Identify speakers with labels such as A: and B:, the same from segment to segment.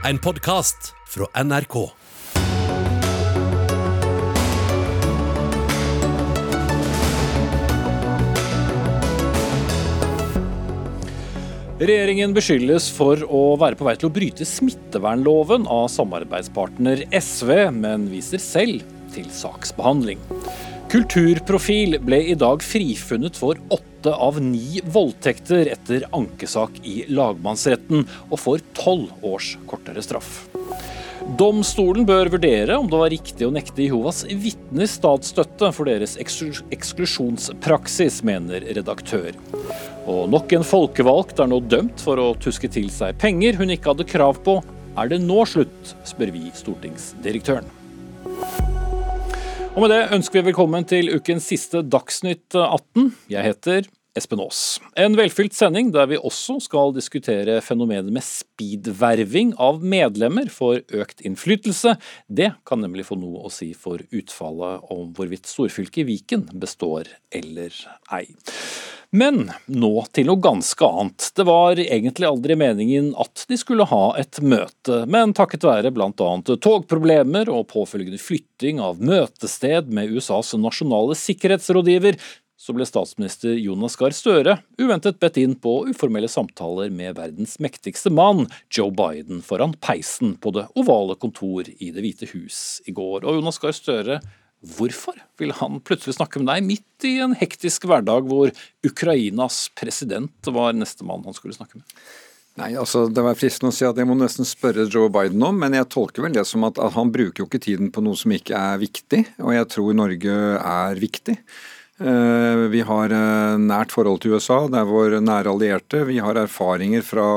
A: En podkast fra NRK.
B: Regjeringen beskyldes for å være på vei til å bryte smittevernloven av samarbeidspartner SV, men viser selv til saksbehandling. Kulturprofil ble i dag frifunnet for åtte av ni voldtekter etter ankesak i lagmannsretten, og får tolv års kortere straff. Domstolen bør vurdere om det var riktig å nekte Jehovas vitner statsstøtte for deres eksklusjonspraksis, mener redaktør. Og nok en folkevalgt er nå dømt for å tuske til seg penger hun ikke hadde krav på. Er det nå slutt, spør vi stortingsdirektøren. Og med det ønsker vi velkommen til ukens siste Dagsnytt 18. Jeg heter Espen Aas. En velfylt sending der vi også skal diskutere fenomenet med speedverving av medlemmer for økt innflytelse. Det kan nemlig få noe å si for utfallet om hvorvidt storfylket Viken består eller ei. Men nå til noe ganske annet. Det var egentlig aldri meningen at de skulle ha et møte, men takket være bl.a. togproblemer og påfølgende flytting av møtested med USAs nasjonale sikkerhetsrådgiver, så ble statsminister Jonas Gahr Støre uventet bedt inn på uformelle samtaler med verdens mektigste mann, Joe Biden, foran peisen på det ovale kontor i Det hvite hus i går. Og Jonas Gahr Støre, hvorfor vil han plutselig snakke med deg midt i en hektisk hverdag hvor Ukrainas president var nestemann han skulle snakke med?
C: Nei, altså Det var fristende å si at jeg må nesten spørre Joe Biden om, men jeg tolker vel det som at, at han bruker jo ikke tiden på noe som ikke er viktig, og jeg tror Norge er viktig. Eh, vi har eh, nært forhold til USA, det er vår nære allierte. Vi har erfaringer fra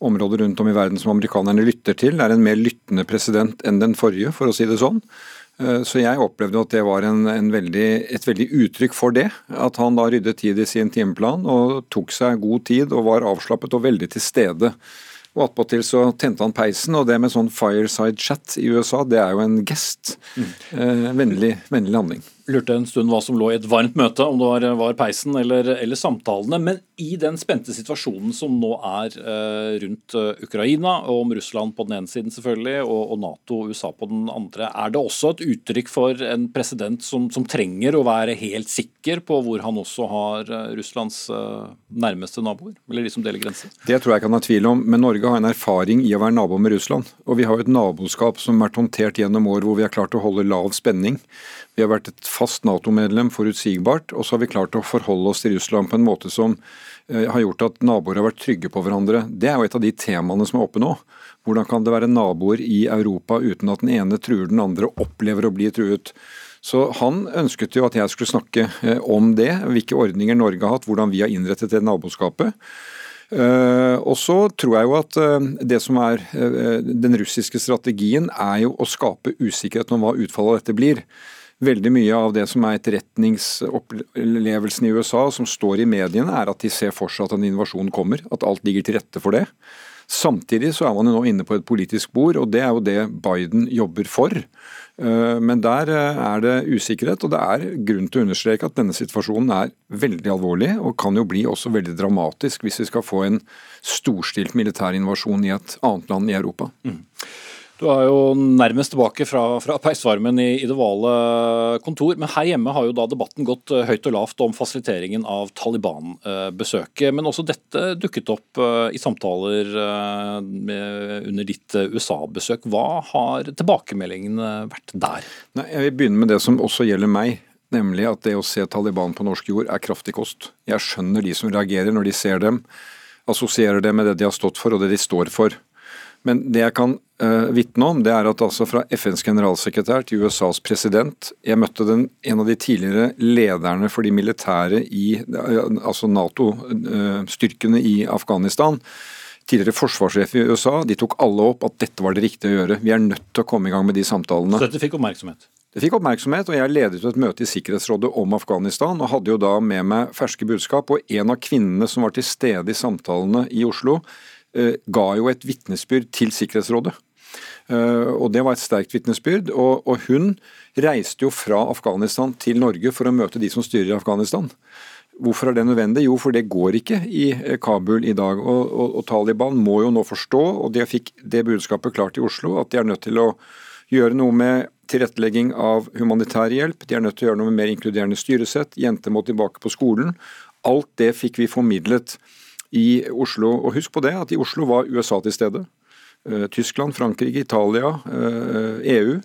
C: områder rundt om i verden som amerikanerne lytter til. Det er en mer lyttende president enn den forrige, for å si det sånn. Eh, så jeg opplevde at det var en, en veldig, et veldig uttrykk for det. At han da ryddet tid i sin timeplan og tok seg god tid og var avslappet og veldig til stede. Og attpåtil så tente han peisen, og det med sånn fireside chat i USA, det er jo en gest. Mm. Eh, vennlig, vennlig handling
B: lurte en stund hva som lå i et varmt møte, om det var, var peisen eller, eller, samtalene. Men i den spente situasjonen som nå er eh, rundt uh, Ukraina, og om Russland på den ene siden selvfølgelig, og, og, Nato og USA på den andre, er det også et uttrykk for en president som, som trenger å være helt sikker på hvor han også har uh, Russlands eh, nærmeste naboer, eller de som deler grenser?
C: Det tror jeg ikke han har tvil om, men Norge har en erfaring i å være nabo med Russland. Og vi har jo et naboskap som har vært håndtert gjennom år hvor vi har klart å holde lav spenning. Vi har vært et fast Nato-medlem, forutsigbart, og så har vi klart å forholde oss til Russland på en måte som eh, har gjort at naboer har vært trygge på hverandre. Det er jo et av de temaene som er oppe nå. Hvordan kan det være naboer i Europa uten at den ene truer den andre, opplever å bli truet? Så Han ønsket jo at jeg skulle snakke eh, om det, hvilke ordninger Norge har hatt, hvordan vi har innrettet det naboskapet. Uh, og så tror jeg jo at det som er den russiske strategien, er jo å skape usikkerhet om hva utfallet av dette blir. Veldig mye av det som er etterretningsopplevelsen i USA, som står i mediene, er at de ser for seg at en invasjon kommer, at alt ligger til rette for det. Samtidig så er man jo nå inne på et politisk bord, og det er jo det Biden jobber for. Eh, men der eh, er det usikkerhet, og det er grunn til å understreke at denne situasjonen er veldig alvorlig, og kan jo bli også veldig dramatisk hvis vi skal få en storstilt militær invasjon i et annet land i Europa. Mm.
B: Du er jo nærmest tilbake fra, fra peisvarmen i, i, det vale kontor. Men her hjemme har jo da debatten gått eh, høyt og lavt om fasiliteringen av Taliban-besøket. Men også dette dukket opp eh, i samtaler eh, under ditt USA-besøk. Hva har tilbakemeldingene vært der?
C: Nei, jeg vil begynne med det som også gjelder meg. Nemlig at det å se Taliban på norsk jord er kraftig kost. Jeg skjønner de som reagerer når de ser dem. Assosierer det med det de har stått for og det de står for. Men det jeg kan uh, vitne om, det er at altså fra FNs generalsekretær til USAs president Jeg møtte den, en av de tidligere lederne for de militære i altså Nato-styrkene i Afghanistan. Tidligere forsvarssjef i USA. De tok alle opp at dette var det riktige å gjøre. Vi er nødt til å komme i gang med de samtalene.
B: Så dette fikk oppmerksomhet?
C: Det fikk oppmerksomhet, og jeg ledet et møte i Sikkerhetsrådet om Afghanistan, og hadde jo da med meg ferske budskap. Og en av kvinnene som var til stede i samtalene i Oslo, Eh, ga jo et vitnesbyrd til Sikkerhetsrådet. Eh, og Det var et sterkt vitnesbyrd. Og, og, hun reiste jo fra Afghanistan til Norge for å møte de som styrer Afghanistan. Hvorfor er det nødvendig? Jo, for det går ikke i eh, Kabul i dag. Og, og, og Taliban må jo nå forstå, og de fikk det budskapet klart i Oslo, at de er nødt til å gjøre noe med tilrettelegging av humanitær hjelp. De er nødt til å gjøre noe med mer inkluderende styresett. Jenter må tilbake på skolen. Alt det fikk vi formidlet i Oslo. Og husk på det, at i Oslo var USA til stede. Eh, Tyskland, Frankrike, Italia, EU.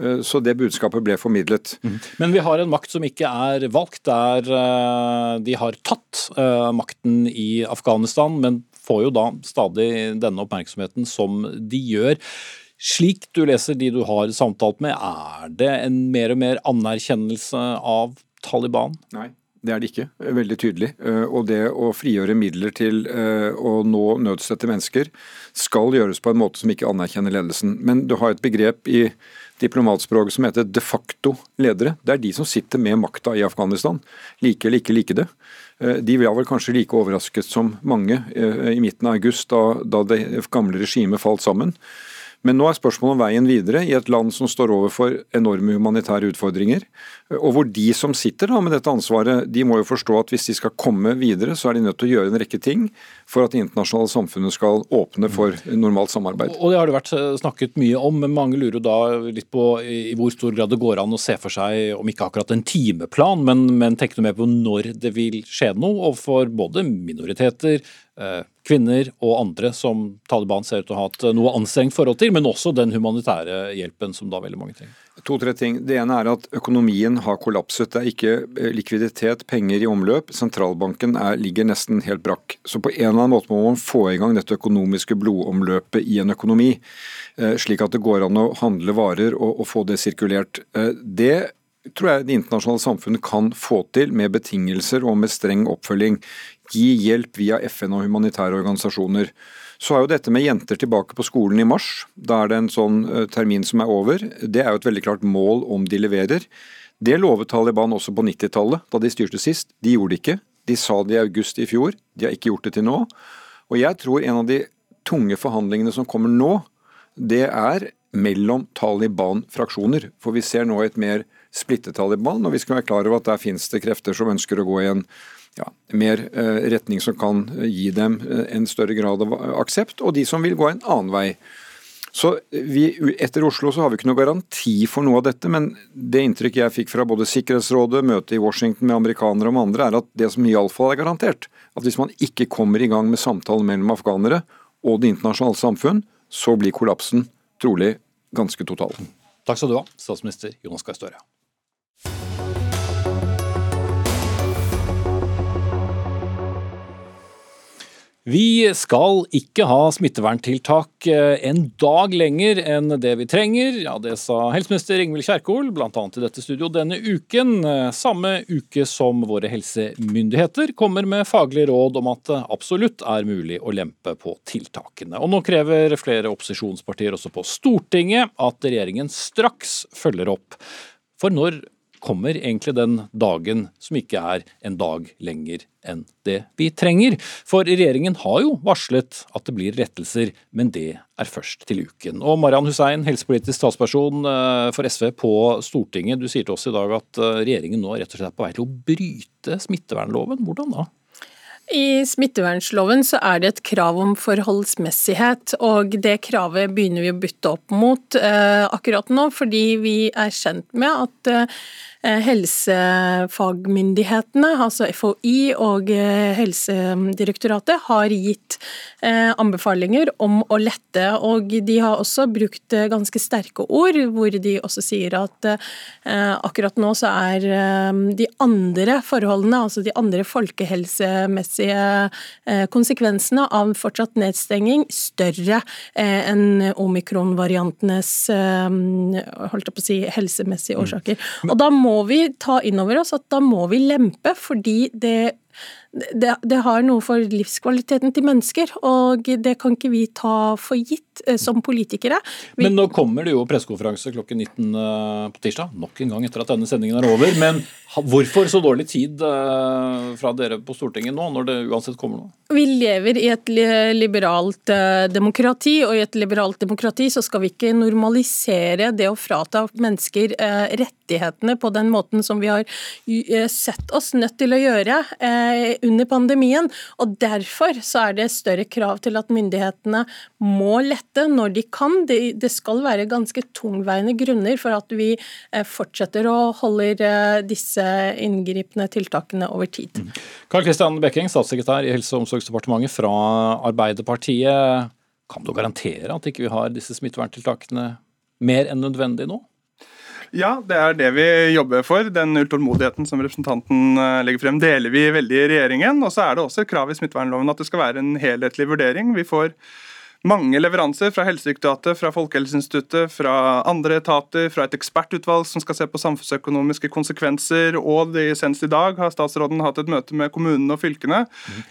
C: Eh, så det budskapet ble formidlet.
B: Mhm. Men vi har en makt som ikke er valgt, der eh, de har tatt eh, makten i Afghanistan, men får jo da stadig denne oppmerksomheten som de gjør. Slik du leser de du har samtalt med, er det en mer og mer anerkjennelse av Taliban?
C: Nei. Det er det ikke. Veldig tydelig. Og det å frigjøre midler til å nå nødstedte mennesker skal gjøres på en måte som ikke anerkjenner ledelsen. Men du har et begrep i diplomatspråket som heter de facto ledere. Det er de som sitter med makta i Afghanistan. Like eller ikke like det. Eh, de var vel kanskje like overrasket som mange eh, i midten av august, da, da det gamle regimet falt sammen. Men nå er spørsmålet om veien videre i et land som står overfor enorme humanitære utfordringer. Og hvor de som sitter da med dette ansvaret, de må jo forstå at hvis de skal komme videre, så er de nødt til å gjøre en rekke ting for at det internasjonale samfunnet skal åpne for normalt samarbeid.
B: Og Det har det vært eh, snakket mye om, men mange lurer da litt på i hvor stor grad det går an å se for seg, om ikke akkurat en timeplan, men, men tenke noe mer på når det vil skje noe overfor både minoriteter, kvinner og andre som Taliban ser ut til å ha hatt noe anstrengt forhold til, men også den humanitære hjelpen som da veldig mange trenger.
C: To-tre ting. Det ene er at økonomien har kollapset. Det er ikke eh, likviditet, penger i omløp. Sentralbanken er, ligger nesten helt brakk. Så på en eller annen måte må man få i gang dette økonomiske blodomløpet i en økonomi, eh, slik at det går an å handle varer og, og få det sirkulert. Det tror jeg det internasjonale samfunnet kan få til med betingelser og med streng oppfølging. Gi hjelp via FN og humanitære organisasjoner. Så er jo dette med jenter tilbake på skolen i mars. Da er det en sånn eh, termin som er over. Det er jo et veldig klart mål om de leverer. Det lovet Taliban også på 90-tallet, da de styrte sist. De gjorde det ikke. De sa det i august i fjor. De har ikke gjort det til nå. Og jeg tror en av de tunge forhandlingene som kommer nå, det er mellom Taliban-fraksjoner. For vi ser nå et mer splittet Taliban, og vi skal være klar over at der finnes det krefter som ønsker å gå i en ja, mer eh, retning som kan eh, gi dem eh, en større grad av aksept, og de som vil gå en annen vei. Så vi, Etter Oslo så har vi ikke noe garanti for noe av dette, men det inntrykket jeg fikk fra både Sikkerhetsrådet, møtet i Washington med amerikanere og med andre, er at det som iallfall er garantert, at hvis man ikke kommer i gang med samtalen mellom afghanere og det internasjonale samfunn, så blir kollapsen trolig ganske total.
B: Takk skal du ha, statsminister Jonas Gahr Støre. Vi skal ikke ha smitteverntiltak eh, en dag lenger enn det vi trenger. Ja, Det sa helseminister Ingvild Kjerkol bl.a. i dette studio denne uken. Eh, samme uke som våre helsemyndigheter kommer med faglige råd om at det absolutt er mulig å lempe på tiltakene. Og nå krever flere opposisjonspartier også på Stortinget at regjeringen straks følger opp. For når kommer egentlig den dagen som ikke er en dag lenger enn det vi trenger. For regjeringen har jo varslet at det blir rettelser, men det er først til uken. Og Marian Hussein, helsepolitisk talsperson eh, for SV på Stortinget. Du sier til oss i dag at eh, regjeringen nå rett og slett er på vei til å bryte smittevernloven. Hvordan da?
D: I smittevernloven så er det et krav om forholdsmessighet, og det kravet begynner vi å bytte opp mot eh, akkurat nå, fordi vi er kjent med at eh, helsefagmyndighetene, altså FHI og eh, Helsedirektoratet, har gitt eh, anbefalinger om å lette. Og de har også brukt ganske sterke ord, hvor de også sier at akkurat nå så er de andre forholdene, altså de andre folkehelsemessige konsekvensene av fortsatt nedstenging, større enn omikron-variantenes holdt jeg på å si, helsemessige årsaker. Og da må må vi ta inn over oss at da må vi lempe, fordi det det, det, har noe for livskvaliteten til mennesker, og det kan ikke vi ta for gitt eh, som politikere.
B: Vi... Men nå kommer det jo pressekonferanse klokken 19 eh, på tirsdag, nok en gang etter at denne sendingen er over. Men hvorfor så dårlig tid eh, fra dere på Stortinget nå, når det uansett kommer noe?
D: Vi lever i et liberalt demokrati, og i et liberalt demokrati så skal vi ikke normalisere det å frata mennesker rettighetene på den måten som vi har sett oss nødt til å gjøre under pandemien. og Derfor så er det større krav til at myndighetene må lette når de kan. Det, skal være ganske tungveiende grunner for at vi eh, fortsetter å holde eh, disse inngripende tiltakene over tid. Mm.
B: Karl Kristian Bekking, statssekretær i Helse- og omsorgsdepartementet fra Arbeiderpartiet. Kan du garantere at ikke vi ikke har disse smitteverntiltakene mer enn nødvendig nå?
E: Ja, det er det vi jobber for. Den utålmodigheten som representanten eh, legger frem, deler vi veldig i regjeringen. Og så er det også et krav i smittevernloven at det skal være en helhetlig vurdering. Vi får mange leveranser fra Helsedirektoratet, fra Folkehelseinstituttet, fra andre etater, fra et ekspertutvalg som skal se på samfunnsøkonomiske konsekvenser. Og det, senest i dag har statsråden hatt et møte med kommunene og fylkene.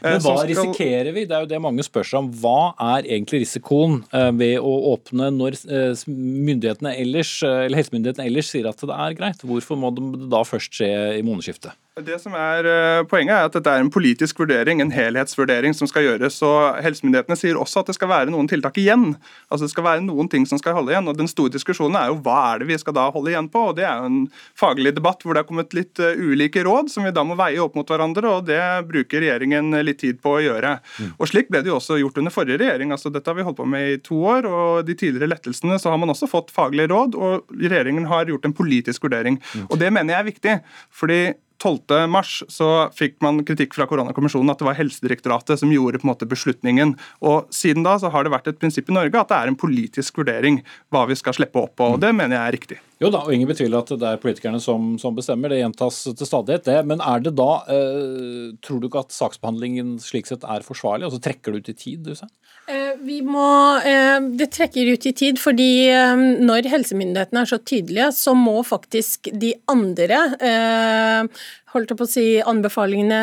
B: Men hva skal... risikerer vi? Det er jo det mange spør seg om. Hva er egentlig risikoen eh, ved å åpne når eh, myndighetene ellers, eller helsemyndighetene ellers sier at det er greit? Hvorfor må det da først skje i månedsskiftet?
E: Det som er eh, Poenget er at dette er en politisk vurdering, en helhetsvurdering som skal gjøres. og Helsemyndighetene sier også at det skal være noen tiltak igjen. Altså Det skal være noen ting som skal holde igjen. og Den store diskusjonen er jo hva er det vi skal da holde igjen på. og Det er jo en faglig debatt hvor det har kommet litt uh, ulike råd som vi da må veie opp mot hverandre. og Det bruker regjeringen litt tid på å gjøre. Mm. Og Slik ble det jo også gjort under forrige regjering. altså Dette har vi holdt på med i to år. og De tidligere lettelsene så har man også fått faglige råd, og regjeringen har gjort en politisk vurdering. Mm. Og Det mener jeg er viktig. fordi 12.3 så fikk man kritikk fra koronakommisjonen at det var Helsedirektoratet som gjorde på en måte beslutningen. Og Siden da så har det vært et prinsipp i Norge at det er en politisk vurdering hva vi skal slippe opp på. og Det mener jeg er riktig.
B: Jo da, og Ingen betviler at det er politikerne som, som, bestemmer, det gjentas til stadighet. det. Men er det da, eh, tror du ikke at saksbehandlingen slik sett er forsvarlig? Altså Trekker det ut i tid? sa?
D: Eh, vi må, eh, Det trekker ut i tid, fordi eh, når helsemyndighetene er så tydelige, så må faktisk de andre eh, holdt på å si, anbefalingene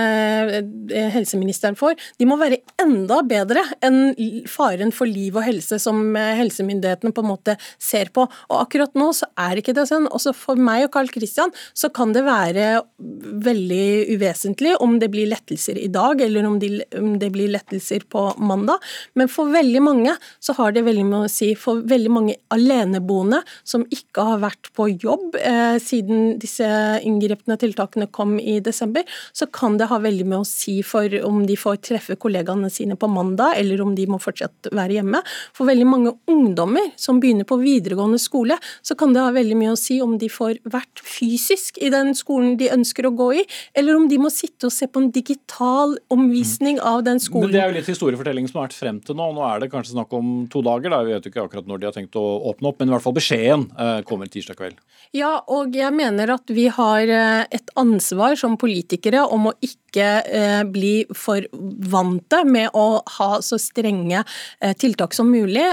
D: eh, helseministeren får, de må være enda bedre enn faren for liv og helse som eh, helsemyndighetene på en måte ser på. Og akkurat nå så er ikke det sånn. Også for meg og Carl Christian så kan det være veldig uvesentlig om det blir lettelser i dag, eller om, de, om det blir lettelser på mandag. Men for veldig mange så har det veldig mye å si. For veldig mange aleneboende som ikke har vært på jobb eh, siden disse inngripende tiltakene kom i desember, så kan det ha veldig med å si for om de får treffe kollegaene sine på mandag, eller om de må fortsatt være hjemme. For veldig mange ungdommer som begynner på videregående skole, så kan det ha veldig mye å si om de får vært fysisk i den skolen de ønsker å gå i, eller om de må sitte og se på en digital omvisning av den skolen.
B: Men Det er jo litt historiefortelling som har vært frem til nå. Nå er det kanskje snakk om to dager. da, Vi vet jo ikke akkurat når de har tenkt å åpne opp, men i hvert fall beskjeden eh, kommer tirsdag kveld.
D: Ja, og jeg mener at vi har eh, et ansvar som politikere om å ikke eh, bli for vante med å ha så strenge eh, tiltak som mulig.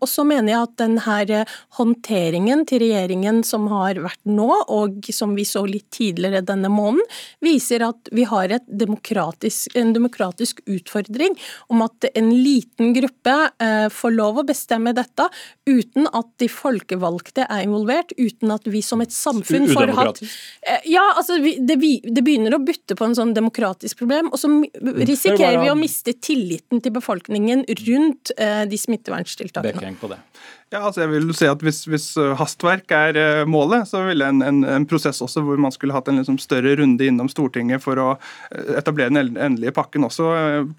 D: Og så mener jeg at denne håndteringen til regjeringen som har vært nå, og som vi så litt tidligere denne måneden, viser at vi har demokratisk, en demokratisk utfordring om at en liten gruppe får lov å bestemme dette uten at de folkevalgte er involvert, uten at vi som et samfunn får hatt eh, Ja, altså det, det, begynner å bytte på en sånn demokratisk problem, og så risikerer vi å miste tilliten til befolkningen rundt eh, de smitteverntiltakene.
E: Ja, altså jeg vil si at Hvis, hvis øh, hastverk er øh, målet, så ville en, en, en, prosess også hvor man skulle hatt en liksom større runde innom Stortinget for å øh, etablere den endelige pakken, også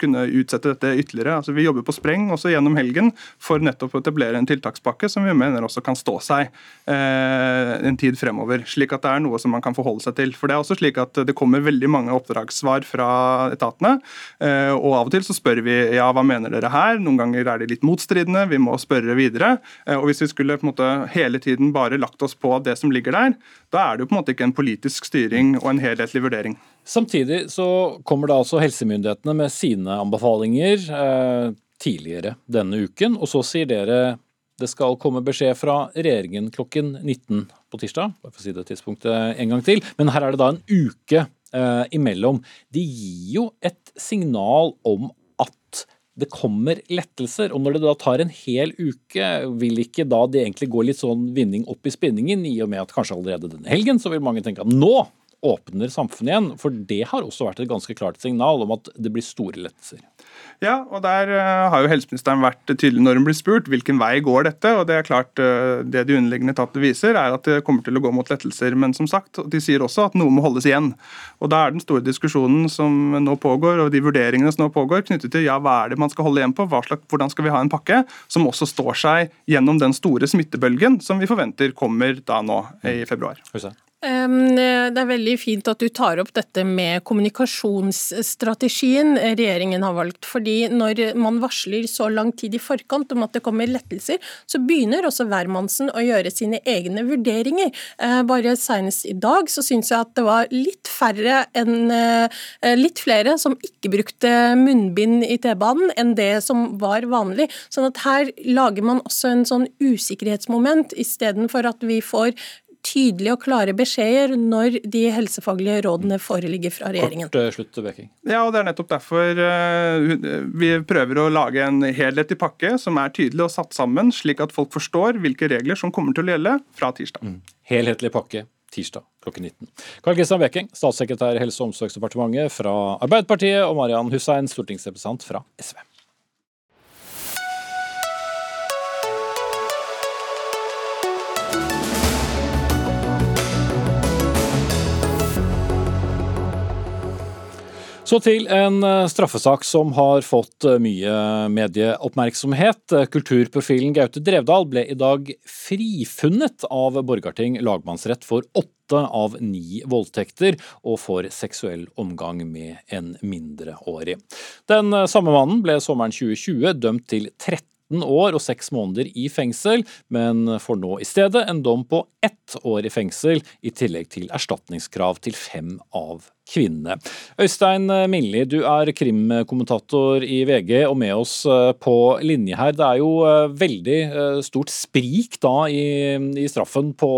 E: kunne utsette dette ytterligere. Altså Vi jobber på spreng også gjennom helgen for nettopp å etablere en tiltakspakke som vi mener også kan stå seg eh, en tid fremover. Slik at det er noe som man kan forholde seg til. For Det er også slik at det kommer veldig mange oppdragssvar fra etatene, eh, og av og til så spør vi ja, hva mener dere her? Noen ganger er de litt motstridende, vi må spørre videre. Eh, og Hvis vi skulle på en måte hele tiden bare lagt oss på det som ligger der, da er det jo på en måte ikke en politisk styring og en helhetlig vurdering.
B: Samtidig så kommer da altså helsemyndighetene med sine anbefalinger eh, tidligere denne uken, og så sier dere det skal komme beskjed fra regjeringen klokken 19 på tirsdag. Bare for å si det tidspunktet en gang til. Men her er det da en uke eh, imellom, de gir jo et signal om det kommer lettelser. Og når det da tar en hel uke, vil ikke da det egentlig gå litt sånn vinning opp i spinningen, i og med at kanskje allerede denne helgen så vil mange tenke at nå åpner samfunnet igjen. For det har også vært et ganske klart signal om at det blir store lettelser.
E: Ja, og der uh, har jo helseministeren vært tydelig når hun blir spurt hvilken vei går dette. og Det er klart uh, det de underliggende etatene viser, er at det kommer til å gå mot lettelser. Men som sagt, de sier også at noe må holdes igjen. Og Da er den store diskusjonen som nå pågår, og de vurderingene som nå pågår, knyttet til ja, hva er det man skal holde igjen på, slags, hvordan skal vi ha en pakke som også står seg gjennom den store smittebølgen som vi forventer kommer da nå i februar.
B: Hussein.
D: Det er veldig fint at du tar opp dette med kommunikasjonsstrategien regjeringen har valgt. fordi når man varsler så lang tid i forkant om at det kommer lettelser, så begynner også hvermannsen å gjøre sine egne vurderinger. Eh, bare senest i dag så syns jeg at det var litt færre enn eh, litt flere som ikke brukte munnbind i T-banen enn det som var vanlig. Sånn at her lager man også en sånn usikkerhetsmoment istedenfor at vi får tydelige og klare beskjeder når de helsefaglige rådene foreligger fra regjeringen.
B: Kort uh, slutt, Beking.
E: Ja, og Det er nettopp derfor uh, vi prøver å lage en helhetlig pakke som er tydelig og satt sammen, slik at folk forstår hvilke regler som kommer til å gjelde fra tirsdag. Mm.
B: Helhetlig pakke tirsdag klokken 19. Karl Kristian Beking, statssekretær i Helse- og omsorgsdepartementet fra Arbeiderpartiet, og Marian Hussein, stortingsrepresentant fra SV. Så til en eh, straffesak som har fått eh, mye medieoppmerksomhet. Kulturprofilen Gaute Drevdal ble i dag frifunnet av Borgarting lagmannsrett for åtte av ni voldtekter og for seksuell omgang med en mindreårig. Den eh, samme mannen ble sommeren 2020 dømt til 13 år og seks måneder i fengsel, men får nå i stedet en dom på ett år i fengsel, i tillegg til erstatningskrav til fem av kvinnene. Øystein Milli, du er krimkommentator i VG og med oss eh, på linje her. Det er jo eh, veldig eh, stort sprik da i, i straffen på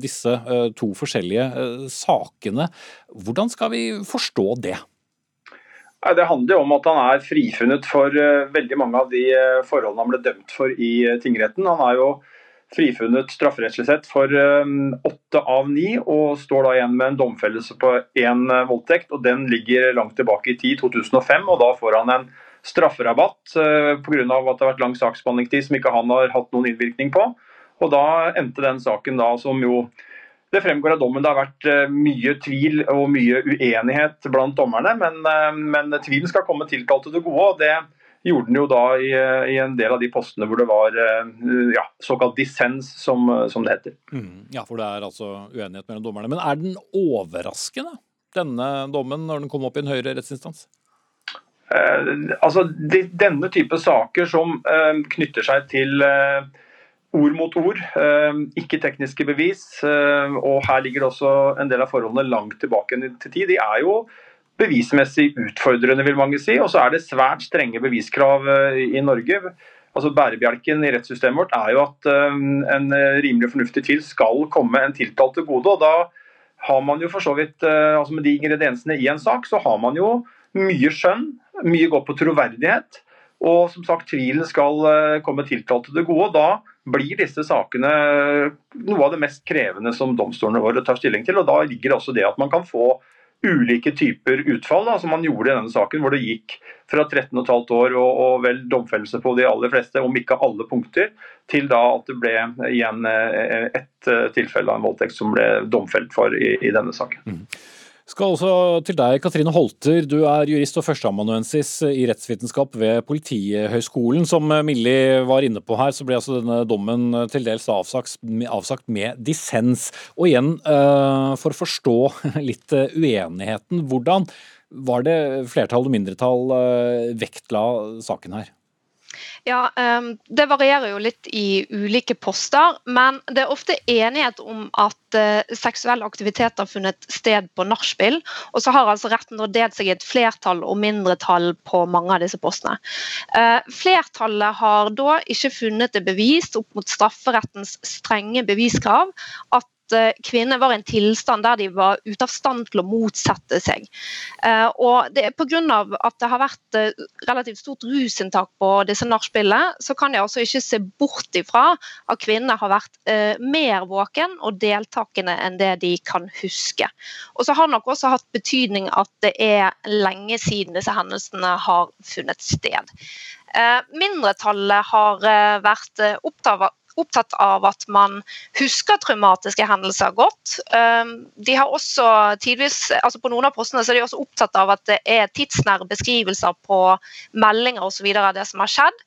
B: disse to forskjellige sakene. Hvordan skal vi forstå det?
F: Det handler jo om at han er frifunnet for veldig mange av de forholdene han ble dømt for i tingretten. Han er jo frifunnet strafferettslig sett for åtte av ni, og står da igjen med en domfellelse på én voldtekt. og Den ligger langt tilbake i tid, 2005, og da får han en strafferabatt pga. at det har vært lang saksbehandlingstid som ikke han har hatt noen innvirkning på. Og Da endte den saken da som jo det fremgår av dommen det har vært uh, mye tvil og mye uenighet blant dommerne, men, men tvilen skal komme tiltalte til gode. og det gjorde den jo da i, i, en del av de postene hvor det var eh, ja, såkalt dissens, som, som, det heter.
B: Mm, ja, for det er altså uenighet mellom dommerne. Men er den overraskende, denne dommen, når den kom opp i en høyere rettsinstans?
F: Eh, altså, de, Denne type saker som eh, knytter seg til eh, ord mot ord, eh, ikke tekniske bevis, eh, og her ligger det også en del av forholdene langt tilbake til tid, de er jo bevismessig utfordrende, vil mange si. Og så er det svært strenge beviskrav eh, i Norge. Altså Bærebjelken i rettssystemet vårt er jo at en rimelig fornuftig tvil skal komme en tiltalt til gode. og da har man jo for så vidt, altså Med de ingrediensene i en sak, så har man jo mye skjønn, mye godt på troverdighet. Og som sagt, tvilen skal komme tiltalte til gode. og Da blir disse sakene noe av det mest krevende som domstolene våre tar stilling til. og Da ligger også det at man kan få ulike typer utfall, da, som man gjorde i denne saken, hvor det gikk fra 13,5 år og, og, vel domfellelse på de aller fleste, om ikke alle punkter, til da at det ble igjen eh, ett eh, tilfelle av en voldtekt som ble domfelt for i, i denne saken. Mm.
B: Skal også til deg, Katrine Holter. Du er jurist og førsteamanuensis i rettsvitenskap ved Politihøgskolen. Som Millie var inne på her, så ble altså denne dommen til dels avsagt, avsagt med dissens. Og igjen, eh, for å forstå litt uenigheten, hvordan var det flertall og mindretall eh, vektla saken her?
G: Ja, ehm, Det varierer jo litt i ulike poster, men det er ofte enighet om at eh, seksuell aktivitet har funnet sted på nachspiel. Og så har altså retten delt seg i et flertall og mindretall på mange av disse postene. Eh, flertallet har da ikke funnet det bevist opp mot strafferettens strenge beviskrav at at uh, var i en tilstand der de var ute av stand til å motsette seg. Uh, og det er Pga. at det har vært uh, relativt stort rusinntak på disse nachspielene, så kan jeg altså ikke se bort ifra at kvinnene har vært mer våken og deltakende enn det de kan huske. Og så har det nok også hatt betydning at det er lenge siden disse hendelsene har funnet sted. Mindretallet har vært opptatt opptatt av at man husker traumatiske hendelser godt. Ehm, de har også tidvis, altså På noen av postene så er de også opptatt av at det er tidsnære beskrivelser på meldinger osv. av det som har skjedd.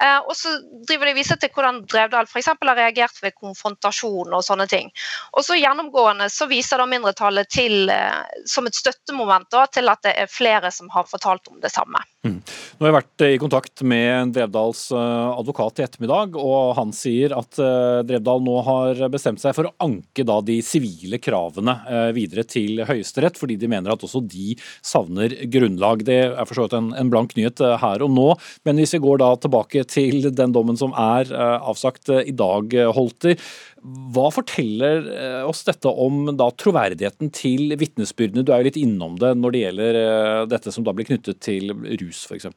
G: Eh, og så driver de viser til hvordan Drevdal f.eks. har reagert ved konfrontasjon og sånne ting. Og så Gjennomgående så viser da mindretallet til, eh, som et støttemoment da, til at det er flere som har fortalt om det samme. Mm.
B: Nå har jeg vært i kontakt med Drevdals eh, advokat i ettermiddag, og han sier at Drevdal nå har bestemt seg for å anke de sivile kravene videre til Høyesterett, fordi de mener at også de savner grunnlag. Det er for så vidt en, blank nyhet her og nå, men hvis vi går da tilbake til den dommen som er eh, avsagt eh, i dag, eh, Holter. Hva forteller oss dette om da, troverdigheten til vitnesbyrdene? Du er jo litt innom det når det gjelder dette som da blir knyttet til rus, f.eks.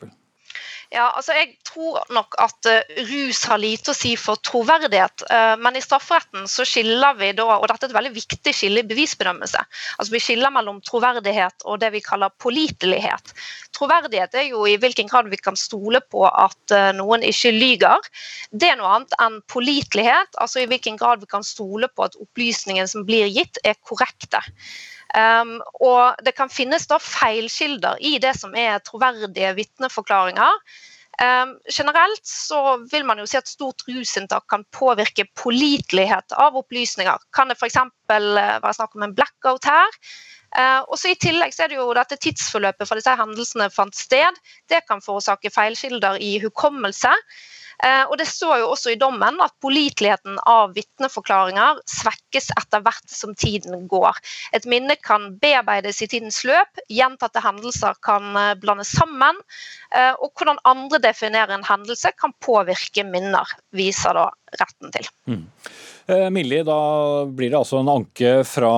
G: Ja, altså Jeg tror nok at uh, rus har lite å si for troverdighet. Uh, men i strafferetten så skiller vi da, og dette er et veldig viktig skille i bevisbedømmelse, altså vi skiller mellom troverdighet og det vi kaller pålitelighet. Troverdighet er jo i hvilken grad vi kan stole på at uh, noen ikke lyger. Det er noe annet enn pålitelighet, altså i hvilken grad vi kan stole på at opplysningene som blir gitt, er korrekte. Um, og det kan finnes da feilkilder i det som er troverdige vitneforklaringer. Um, generelt så vil man jo si at stort rusinntak kan påvirke pålitelighet av opplysninger. Kan det f.eks. Eh, være snakk om en blackout her? Uh, og så I tillegg så er det jo dette tidsforløpet for disse hendelsene fant sted. Det kan forårsake feilkilder i hukommelse. Eh, og Det står jo også i dommen at påliteligheten av vitneforklaringer svekkes etter hvert som tiden går. Et minne kan bearbeides i tidens løp, gjentatte hendelser kan eh, blandes sammen. Eh, og hvordan andre definerer en hendelse kan påvirke minner, viser da retten til. Mm.
B: Eh, Millie, da blir det altså en anke fra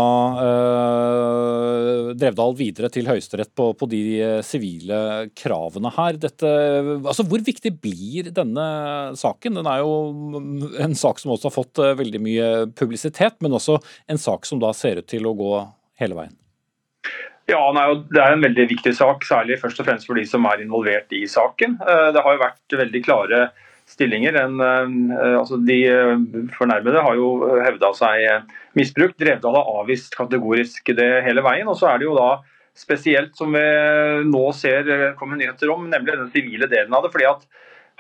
B: eh, Drevdal videre til Høyesterett på, på, de eh, sivile kravene her. Dette, altså hvor viktig blir denne saken? Den er jo en sak som også har fått eh, veldig mye publisitet, men også en sak som da ser ut til å gå hele veien.
F: Ja, Det er en veldig viktig sak, særlig først og fremst for de som er involvert i saken. Det har jo vært veldig klare stillinger. En, eh, altså de eh, fornærmede har jo hevda seg eh, misbrukt. Drevdal har avvist kategorisk det hele veien. og så er det jo da spesielt som vi nå ser komme nyheter om, nemlig den sivile delen av det. fordi at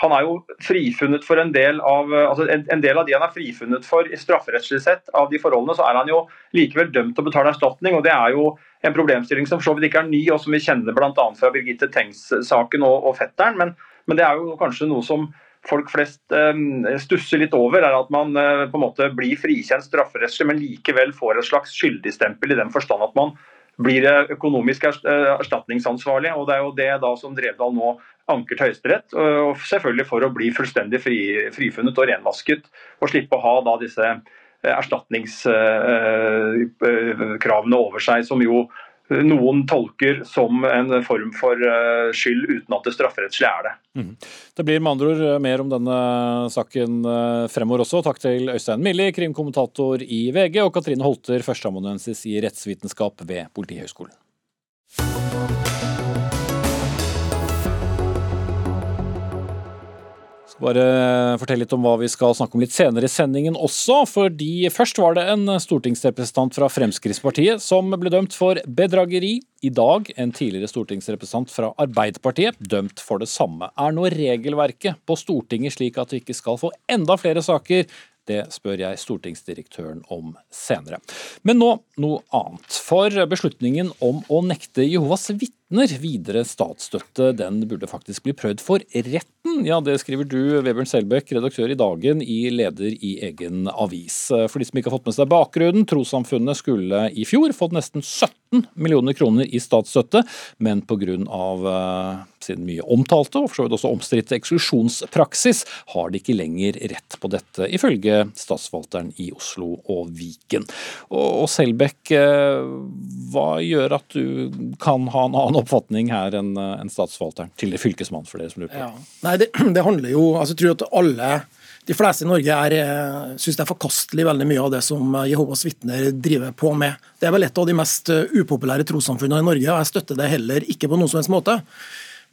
F: han er jo frifunnet for en del av altså en, en, del av de han er frifunnet for i strafferettslig sett, av de forholdene, så er han jo likevel dømt til å betale erstatning. og Det er jo en problemstilling som så vidt ikke er ny, og som vi kjenner bl.a. fra Birgitte Tengs-saken og, og fetteren. Men, men, det er jo kanskje noe som folk flest eh, stusser litt over, er at man eh, på en måte blir frikjent strafferettslig, men likevel får et slags skyldigstempel i den forstand at man blir eh, økonomisk erstatningsansvarlig. og Det er jo det da som Drevdal nå anker til Høyesterett. og Selvfølgelig for å bli fullstendig fri, frifunnet og renvasket, og slippe å ha da disse erstatningskravene over seg, som jo noen tolker som en form for eh, skyld, uten at det strafferettslig er det. Mm.
B: Det blir med andre ord eh, mer om denne saken eh, fremover også. Takk til Øystein Milli, krimkommentator i VG, og Katrine Holter, førsteamanuensis i rettsvitenskap ved Politihøgskolen. Bare fortelle litt om hva vi skal snakke om litt senere i sendingen også. fordi Først var det en stortingsrepresentant fra Fremskrittspartiet som ble dømt for bedrageri. I dag en tidligere stortingsrepresentant fra Arbeiderpartiet dømt for det samme. Er nå regelverket på Stortinget slik at vi ikke skal få enda flere saker det spør jeg stortingsdirektøren om senere. Men nå noe annet. For beslutningen om å nekte Jehovas vitner vitner. Videre statsstøtte den burde faktisk bli prøvd for retten. Ja, Det skriver du, Vebjørn Selbekk, redaktør i Dagen, i leder i egen avis. For de som ikke har fått med seg bakgrunnen, trossamfunnet skulle i fjor fått nesten 17 millioner kroner i statsstøtte, men pga sin mye omtalte og for så vidt også omstridte eksklusjonspraksis, har de ikke lenger rett på dette, ifølge statsforvalteren i Oslo og Viken. Og, Selbekk, eh, hva gjør at du kan ha en annen oppfatning her enn en statsforvalteren, til det fylkesmannen, for dere som lurer på? Ja.
H: Nei, det, det, handler jo altså, Jeg tror at alle de fleste i Norge er, eh, syns det er forkastelig veldig mye av det som Jehovas vitner driver på med. Det er vel et av de mest eh, upopulære trossamfunnene i Norge, og jeg støtter det heller ikke på noen som helst måte.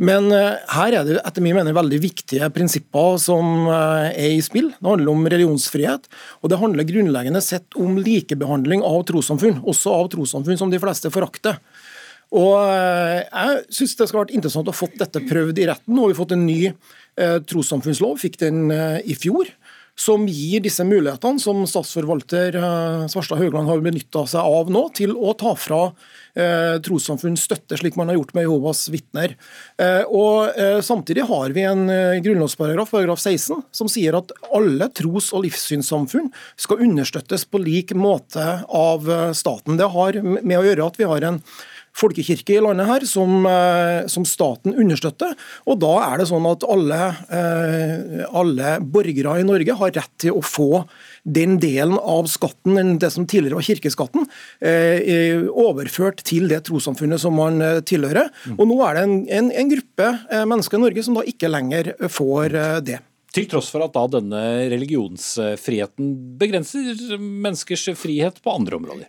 H: Men eh, her er det etter min mening veldig viktige prinsipper som eh, er i spill. Det handler om religionsfrihet, og det handler grunnleggende sett om likebehandling av trossamfunn, også av trossamfunn som de fleste forakter. Og eh, Jeg synes det skal vært interessant å fått dette prøvd i retten. Nå har vi fått en ny eh, trossamfunnslov, fikk den eh, i fjor som gir disse mulighetene som statsforvalter Svarstad Haugland har benytta seg av nå, til å ta fra eh, trossamfunn støtte, slik man har gjort med Jehovas vitner. Og Samtidig har vi en grunnlovsparagraf, paragraf 16, som sier at alle tros- og livssynssamfunn skal understøttes på lik måte av staten. Det har med å gjøre at vi har en folkekirke i landet her som, eh, som, staten understøtter. Og da er det sånn at alle, eh, alle, borgere i Norge har rett til å få den delen av skatten, det som tidligere var kirkeskatten, eh, overført til det trossamfunnet som man tilhører. Og nå er det en, en, en gruppe mennesker i Norge som da ikke lenger får det.
B: Til tross for at da denne religionsfriheten begrenser menneskers frihet på andre områder?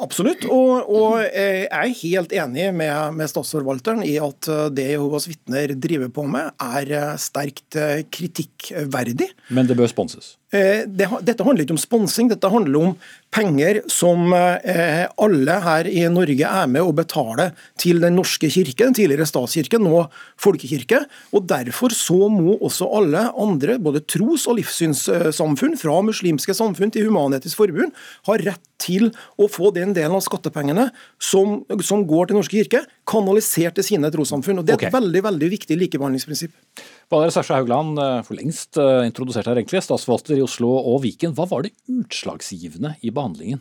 H: Absolutt, og, og, jeg er helt enig med, med statsforvalteren i at eh, det Jehovas vitner driver på med, er eh, sterkt eh, kritikkverdig.
B: Men det bør sponses?
H: Eh, det, dette handler ikke om sponsing, dette handler om penger som eh, alle her i Norge er med å betale til Den norske kirke, den tidligere statskirke, nå folkekirke. og Derfor så må også alle andre, både tros- og livssynssamfunn, fra muslimske samfunn til Human-Etisk Forbund, ha rett til å få den delen av skattepengene som, som går til Den Norske kirke, kanalisert til sine trossamfunn. og Det er okay. et veldig, veldig viktig likebehandlingsprinsipp.
B: Valgerd Sasja Haugland, eh, for lengst eh, introdusert her egentlig, statsforvalter i Oslo og Viken. Hva var det utslagsgivende i behandlingen?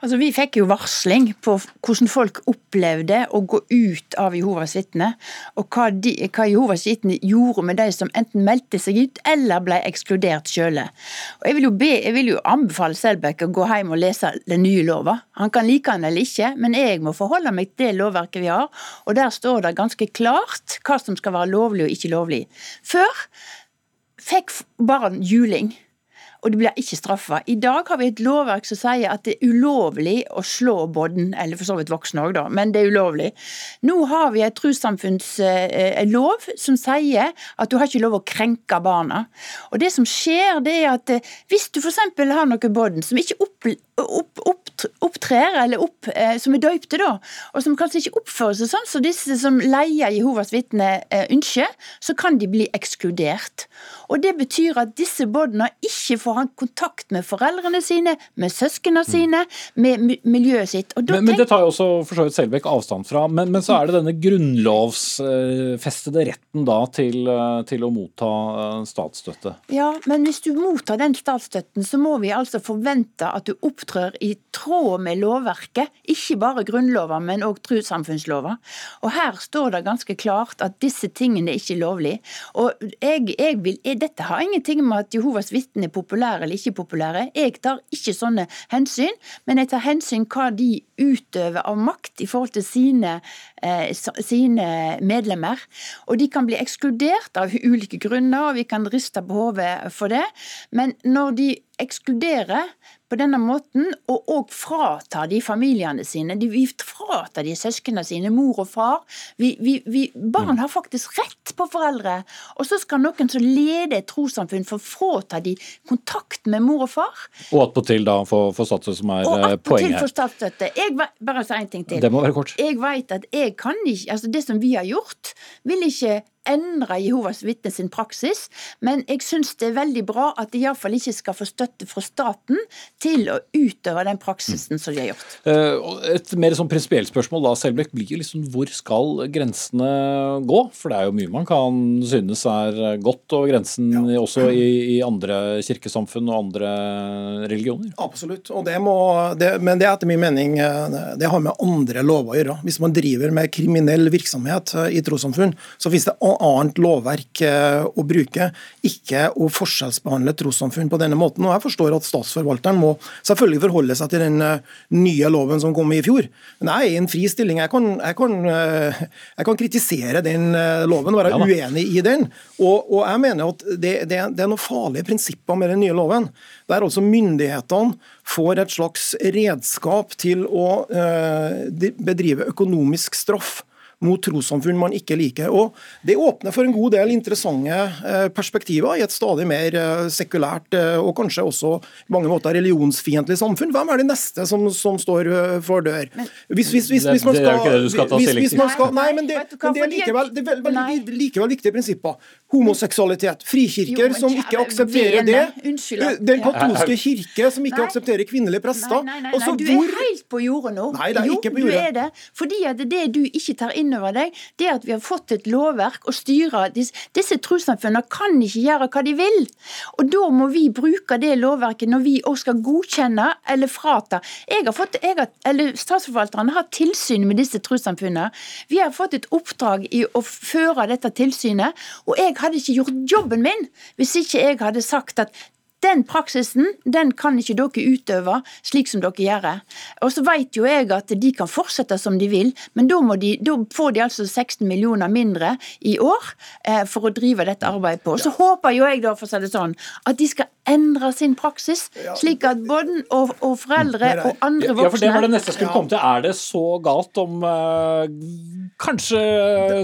I: Altså, Vi fikk jo varsling på hvordan folk opplevde å gå ut av Jehovas vitner, og hva, de, hva Jehovas vitner gjorde med de som enten meldte seg ut eller ble ekskludert sjøle. Jeg vil jo, jeg vil jo anbefale Selbekk å gå hjem og lese den nye lova. Han kan like den eller ikke, men jeg må forholde meg til det lovverket vi har, og der står det ganske klart hva som skal være lovlig og ikke lovlig. Før fikk barn juling og de blir ikke straffa. I dag har vi et lovverk som sier at det er ulovlig å slå bodden, eller for så vidt voksne òg, da, men det er ulovlig. Nå har vi et trossamfunnslov som sier at du har ikke lov å krenke barna. Og det som skjer, det er at eh, hvis du f.eks. har noe bodden som ikke opp, opp, opp, opptrer, eller opp, eh, som er døypte, da, og som kanskje ikke oppfører seg sånn som så disse som leier Jehovas vitner eh, ønsker, så kan de bli ekskludert. Og Det betyr at disse barna ikke får ha kontakt med foreldrene sine, med søsknene mm. sine, med miljøet sitt.
B: Men, men, Det tar jo også for så vidt Selbekk avstand fra. Men, men, så er det denne grunnlovsfestede retten da til, eh, til, å motta eh, statsstøtte.
I: Ja, men hvis du mottar den statsstøtten, så må vi altså forvente at du opptrør i tråd med lovverket. Ikke bare Grunnlova, men òg trossamfunnslova. Og her står det ganske klart at disse tingene er ikke lovlig. Og jeg, jeg vil, dette har ingenting med at Jehovas vitner er populære eller ikke populære. Jeg tar ikke sånne hensyn, men jeg tar hensyn hva de utøver av makt i forhold til sine, eh, sine medlemmer. Og de kan bli ekskludert av ulike grunner, og vi kan riste på hodet for det. Men når de ekskluderer på denne måten, og òg fratar de familiene sine. De, vi fratar de søsknene sine, mor og far. Vi, vi, vi, barn har faktisk rett på foreldre. Og så skal noen som leder et trossamfunn få frata de kontakt med mor og far.
B: Og attpåtil da få statsstøtte, som er og eh, poenget
I: Og statsstøtte. Jeg bare si en ting til.
B: Det må være kort.
I: Jeg vet at jeg kan ikke, altså Det som vi har gjort, vil ikke endre Jehovas vitne sin praksis, men jeg syns det er veldig bra at de iallfall ikke skal få støtte fra staten til å utøve den praksisen som de har gjort.
B: Eh, et mer sånn prinsipielt spørsmål da, Selbekk, blir liksom hvor skal grensene gå? For det er jo mye man kan synes er godt over grensen ja. også i, i, andre kirkesamfunn og andre religioner?
H: Absolutt, og det må, det, men det er etter min mening eh, det har med andre lover å gjøre. Hvis man driver med kriminell virksomhet eh, i trossamfunn, så finnes det annet lovverk å bruke, ikke å forskjellsbehandle trossamfunn på denne måten. Og jeg forstår at Statsforvalteren må selvfølgelig forholde seg til den nye loven som kom i fjor. Men jeg er i en fri stilling. Jeg kan, jeg kan, jeg kan kritisere den loven og være ja, uenig i den. Og, og jeg mener at det, det, det, er noen farlige prinsipper med den nye loven. Der altså myndighetene får et slags redskap til å bedrive økonomisk straff mot trossamfunn man ikke liker. Og Det åpner for en god del interessante eh, perspektiver i et stadig mer eh, sekulært eh, og kanskje også i mange måter religionsfiendtlig samfunn. Hvem er de neste som, som står for dør?
B: Hvis, hvis, hvis, hvis man skal,
H: Nei, men det, men det er likevel, det er veldig, likevel viktige prinsipper. Homoseksualitet. Frikirker som ikke aksepterer det. Den katolske kirke som ikke aksepterer kvinnelige prester.
I: Nei, nei, nei, du er helt på jordet nå.
H: Nei, det er ikke på jordet.
I: Jo, du er det. Fordi at det du ikke tar inn inn over deg, det at vi har fått et lovverk å styre Disse, disse trossamfunnene kan ikke gjøre hva de vil. Og da må vi bruke det lovverket når vi òg skal godkjenne eller frata. Jeg har fått, jeg har, eller Statsforvalterne har tilsyn med disse trossamfunnene. Vi har fått et oppdrag i å føre dette tilsynet, og jeg hadde ikke gjort jobben min hvis ikke jeg hadde sagt at den praksisen den kan ikke dere utøve slik som dere gjør. Og så vet jo jeg at de kan fortsette som de vil, men da, de, da får de altså 16 millioner mindre i år eh, for å drive dette arbeidet på. Så håper jo jeg da, for å si det sånn, at de skal endre sin praksis, slik at både og, og foreldre og andre voksne
B: Ja, for det var det neste jeg skulle komme til. Er det så galt om uh, kanskje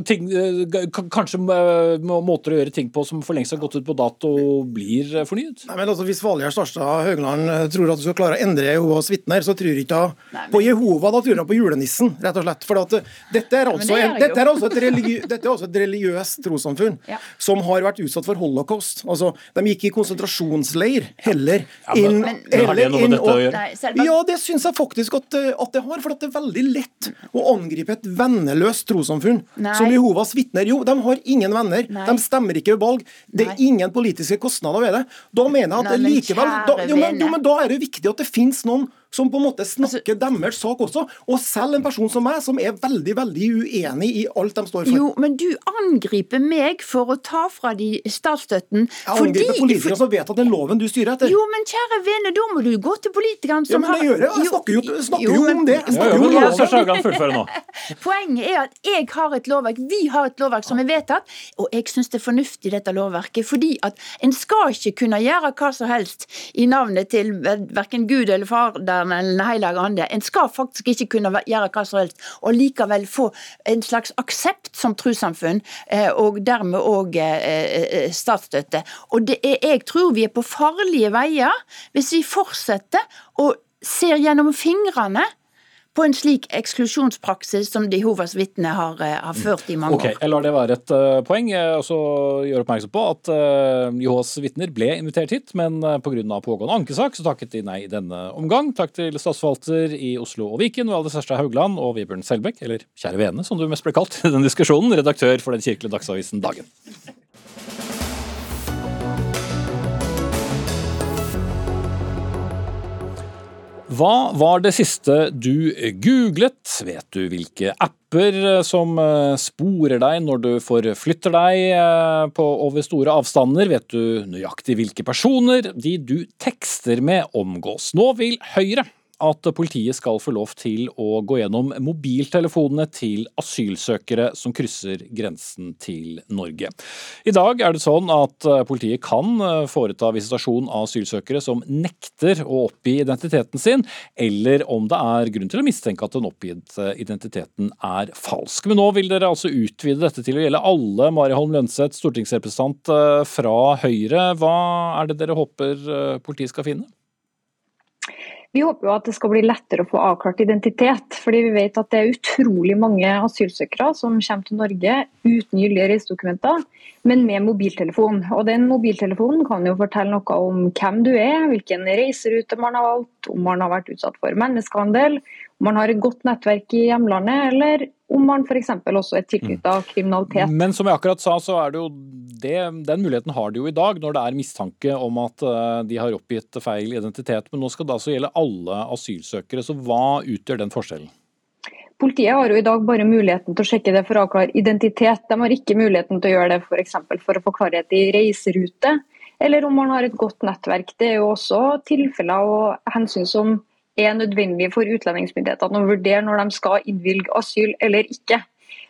B: ting uh, Kanskje uh, måter å gjøre ting på som for lengst har gått ut på dato, blir fornyet?
H: Nei, men altså, Hvis Valgjerd Starstad Haugland eh, tror at du skal klare å endre Jehovas vitner, så tror ikke hun men... på Jehova, da tror hun på julenissen, rett og slett. For at, eh, dette, er altså, det dette, er altså et religi, dette er altså et religiøst trossamfunn ja. som har vært utsatt for holocaust. Altså, De gikk i konsentrasjonsleir heller ja, men, inn,
B: men, heller inn og,
H: nei, Ja, det syns jeg faktisk at, eh, at, det har. For at det er veldig lett å angripe et venneløst trossamfunn som Jehovas vitner. Jo, de har ingen venner, de stemmer ikke ved valg, det er ingen politiske kostnader ved det. Da mener jeg at Nei, likevel da, jo, men, jo, men da er det viktig at det finnes noen som på en måte snakker altså, deres sak også. Og selv en person som meg, som er veldig veldig uenig i alt de står for.
I: Jo, men du angriper meg for å ta fra de statsstøtten.
H: Jeg angriper politikere som vet at den loven du styrer etter.
I: Jo, men kjære vene, da må du gå til politikerne
H: som har Ja, men det gjør jeg. Jeg snakker jo, snakker jo, men, om det. Jeg snakker jo,
B: jo om
I: det. Poenget er at jeg har et lovverk, vi har et lovverk som er vedtatt, og jeg syns det er fornuftig dette lovverket. Fordi at en skal ikke kunne gjøre hva som helst i navnet til verken Gud eller far Faderen eller Den hellige ande. En skal faktisk ikke kunne gjøre hva som helst, og likevel få en slags aksept som trossamfunn, eh, og dermed òg eh, eh, statsstøtte. Og er, jeg tror vi er på farlige veier hvis vi fortsetter å ser gjennom fingrene på en slik eksklusjonspraksis som de Jehovas vitner har, eh, har, ført i mange
B: okay, år. Jeg lar det være et uh, poeng. og så gjør oppmerksom på at uh, Jehovas vitner ble invitert hit, men uh, pga. pågående ankesak så takket de nei i denne omgang. Takk til statsforvalter i Oslo og Viken, Valde Sørstad Haugland og Vibjørn Selbekk, eller Kjære vene, som du mest ble kalt i den diskusjonen, redaktør for den kirkelige dagsavisen Dagen. Hva var det siste du googlet? Vet du hvilke apper som eh, sporer deg når du forflytter deg eh, på over store avstander? Vet du nøyaktig hvilke personer de du tekster med omgås? Nå vil Høyre at politiet skal få lov til å gå gjennom mobiltelefonene til asylsøkere som krysser grensen til Norge. I dag er det sånn at eh, politiet kan eh, foreta visitasjon av asylsøkere som nekter å oppgi identiteten sin, eller om det er grunn til å mistenke at den oppgitte identiteten er falsk. Men nå vil dere altså utvide dette til å gjelde alle. Mari Holm Lønseth, stortingsrepresentant eh, fra Høyre. Hva er det dere håper politiet skal finne?
J: Vi håper jo at det skal bli lettere å få avklart identitet. fordi Vi vet at det er utrolig mange asylsøkere som kommer til Norge uten gyldige reisedokumenter, men med mobiltelefon. Og Den mobiltelefonen kan jo fortelle noe om hvem du er, hvilken reiserute man har valgt, om man har vært utsatt for menneskehandel, om man har et godt nettverk i hjemlandet, eller om man f.eks. også er tilknyttet mm. kriminalitet.
B: Men som jeg akkurat sa, så er det jo det, den muligheten har de jo i dag når det er mistanke om at eh, de har oppgitt feil identitet. Men nå skal det altså gjelde alle asylsøkere. Så hva utgjør den forskjellen?
J: Politiet har jo i dag bare muligheten til å sjekke det for å avklare identitet. De har ikke muligheten til å gjøre det f.eks. For, for å få klarhet i reiserute, eller om man har et godt nettverk. Det er jo også tilfeller og hensyn som er nødvendig for utlendingsmyndighetene å vurdere når de skal innvilge asyl eller ikke.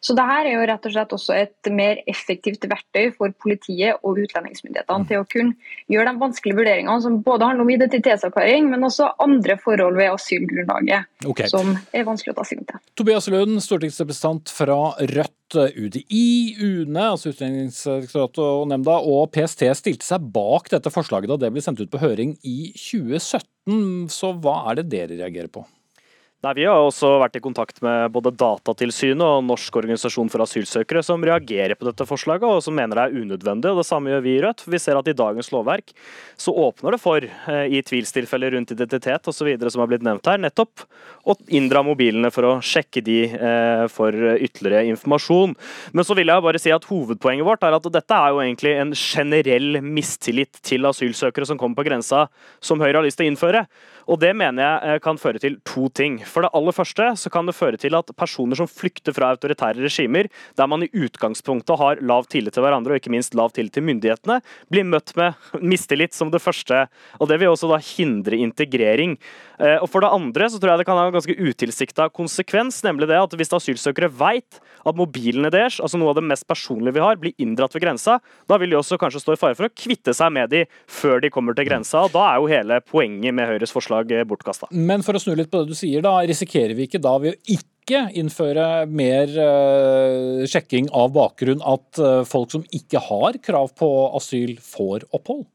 J: Så det her er jo rett og slett også et mer effektivt verktøy for politiet og utlendingsmyndighetene til å kunne gjøre de vanskelige vurderingene som både handler om identitetsavklaring, men også andre forhold ved asylgrunnlaget okay. som er vanskelig å ta stilling til.
B: Tobias Lund, stortingsrepresentant fra Rødt. UDI, UNE, altså Utlendingsdirektoratet og nemnda, og PST stilte seg bak dette forslaget da det ble sendt ut på høring i 2017. Så hva er det dere reagerer på?
K: Nei, Vi har også vært i kontakt med både Datatilsynet og Norsk organisasjon for asylsøkere, som reagerer på dette forslaget og som mener det er unødvendig. og Det samme gjør vi i Rødt. Vi ser at i dagens lovverk så åpner det for, eh, i tvilstilfeller rundt identitet osv. som har blitt nevnt her, nettopp å inndra mobilene for å sjekke de eh, for ytterligere informasjon. Men så vil jeg bare si at hovedpoenget vårt er at dette er jo egentlig en generell mistillit til asylsøkere som kommer på grensa, som Høyre har lyst til å innføre. Og Det mener jeg eh, kan føre til to ting. For det aller første så kan det føre til at personer som flykter fra autoritære regimer, der man i utgangspunktet har lav tillit til hverandre og ikke minst lav tillit til myndighetene, blir møtt med mistillit som det første. Og Det vil også da hindre integrering. Eh, og For det andre så tror jeg det kan ha en ganske utilsikta konsekvens, nemlig det at hvis asylsøkere veit at mobilene deres, altså noe av det mest personlige vi har, blir inndratt ved grensa, da vil de også kanskje stå i fare for å kvitte seg med de før de kommer til grensa. og Da er jo hele poenget med Høyres forslag bortkasta.
B: Men for å snu litt på det du sier, da risikerer vi ikke da ved å ikke innføre mer uh, sjekking av bakgrunn at uh, folk som ikke har krav på asyl, får opphold?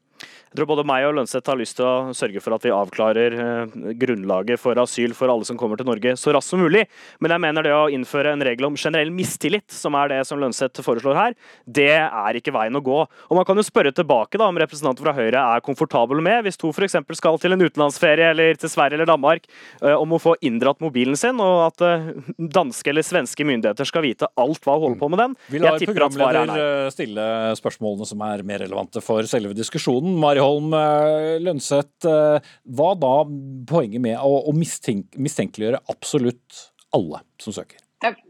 K: Jeg tror både meg og Lønseth har lyst til å sørge for at vi avklarer eh, grunnlaget for asyl for alle som kommer til Norge så raskt som mulig. Men jeg mener det å innføre en regel om generell mistillit, som er det som Lønseth foreslår her, det er ikke veien å gå. Og Man kan jo spørre tilbake da om representanter fra Høyre er komfortable med, hvis to f.eks. skal til en utenlandsferie eller til Sverige eller Danmark, eh, om å få inndratt mobilen sin, og at eh, danske eller svenske myndigheter skal vite alt hva hun holder på med den.
B: Vil lar programleder stille spørsmålene som er mer relevante for selve diskusjonen. Mari Holm eh, Lønseth, eh, hva da poenget med å mistenkeliggjøre absolutt alle som søker?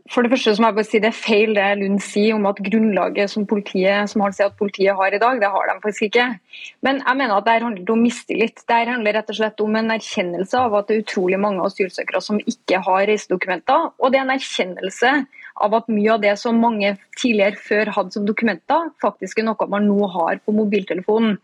J: For det første så må jeg bare si Det er feil det Lund sier om at grunnlaget som politiet som han sier at politiet har i dag, det har de faktisk ikke. Men jeg mener at det handler om mistillit. Det handler rett og slett om en erkjennelse av at det er utrolig mange asylsøkere som ikke har reisedokumenter. Og det er en erkjennelse av at mye av det som mange tidligere før hadde som dokumenter, faktisk er noe man nå har på mobiltelefonen.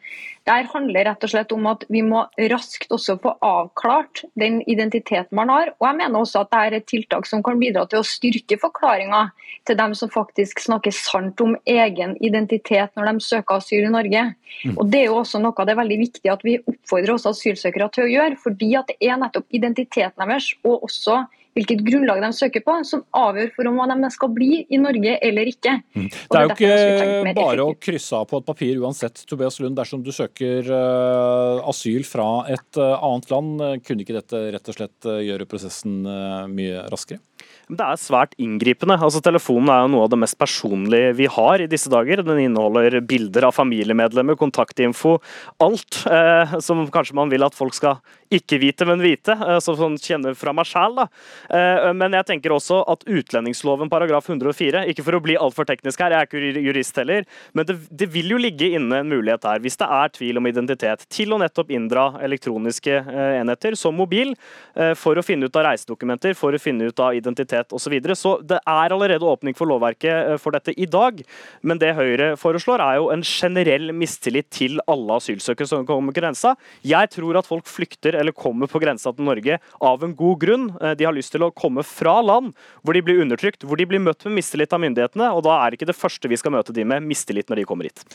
J: Der handler rett og slett om at vi må raskt også få avklart den identiteten man har. Og jeg mener også at dette er et tiltak som kan bidra til å styrke forklaringa til dem som faktisk snakker sant om egen identitet når de søker asyl i Norge. Mm. Og Det er jo også noe det er veldig viktig at vi oppfordrer også asylsøkere til å gjøre, fordi at det er nettopp identiteten deres og også hvilket grunnlag de søker på, som avgjør for om de skal bli i Norge eller ikke.
B: Mm. Det er jo ikke bare å krysse av på et papir uansett, Tobias Lund. Dersom du søker uh, asyl fra et uh, annet land, kunne ikke dette rett og slett gjøre prosessen mye raskere?
K: Det er svært inngripende. Altså, telefonen er jo noe av det mest personlige vi har i disse dager. Den inneholder bilder av familiemedlemmer, kontaktinfo, alt eh, som kanskje man vil at folk skal ikke vite, men vite. Eh, sånn kjenner fra meg sjæl, da. Eh, men jeg tenker også at utlendingsloven paragraf 104, ikke for å bli altfor teknisk her, jeg er ikke jurist heller, men det, det, vil jo ligge inne en mulighet her, hvis det er tvil om identitet, til å nettopp inndra elektroniske eh, enheter som mobil, eh, for å finne ut av reisedokumenter, for å finne ut av identitet kriminalitet osv. Så, videre. så det er allerede åpning for lovverket eh, for dette i dag. Men det Høyre foreslår, er jo en generell mistillit til alle asylsøkere som kommer på grensa. Jeg tror at folk flykter eller kommer på grensa til Norge av en god grunn. Eh, de har lyst til å komme fra land hvor de blir undertrykt, hvor de blir møtt med mistillit av myndighetene. og Da er ikke det første vi skal møte de med, mistillit når de kommer hit.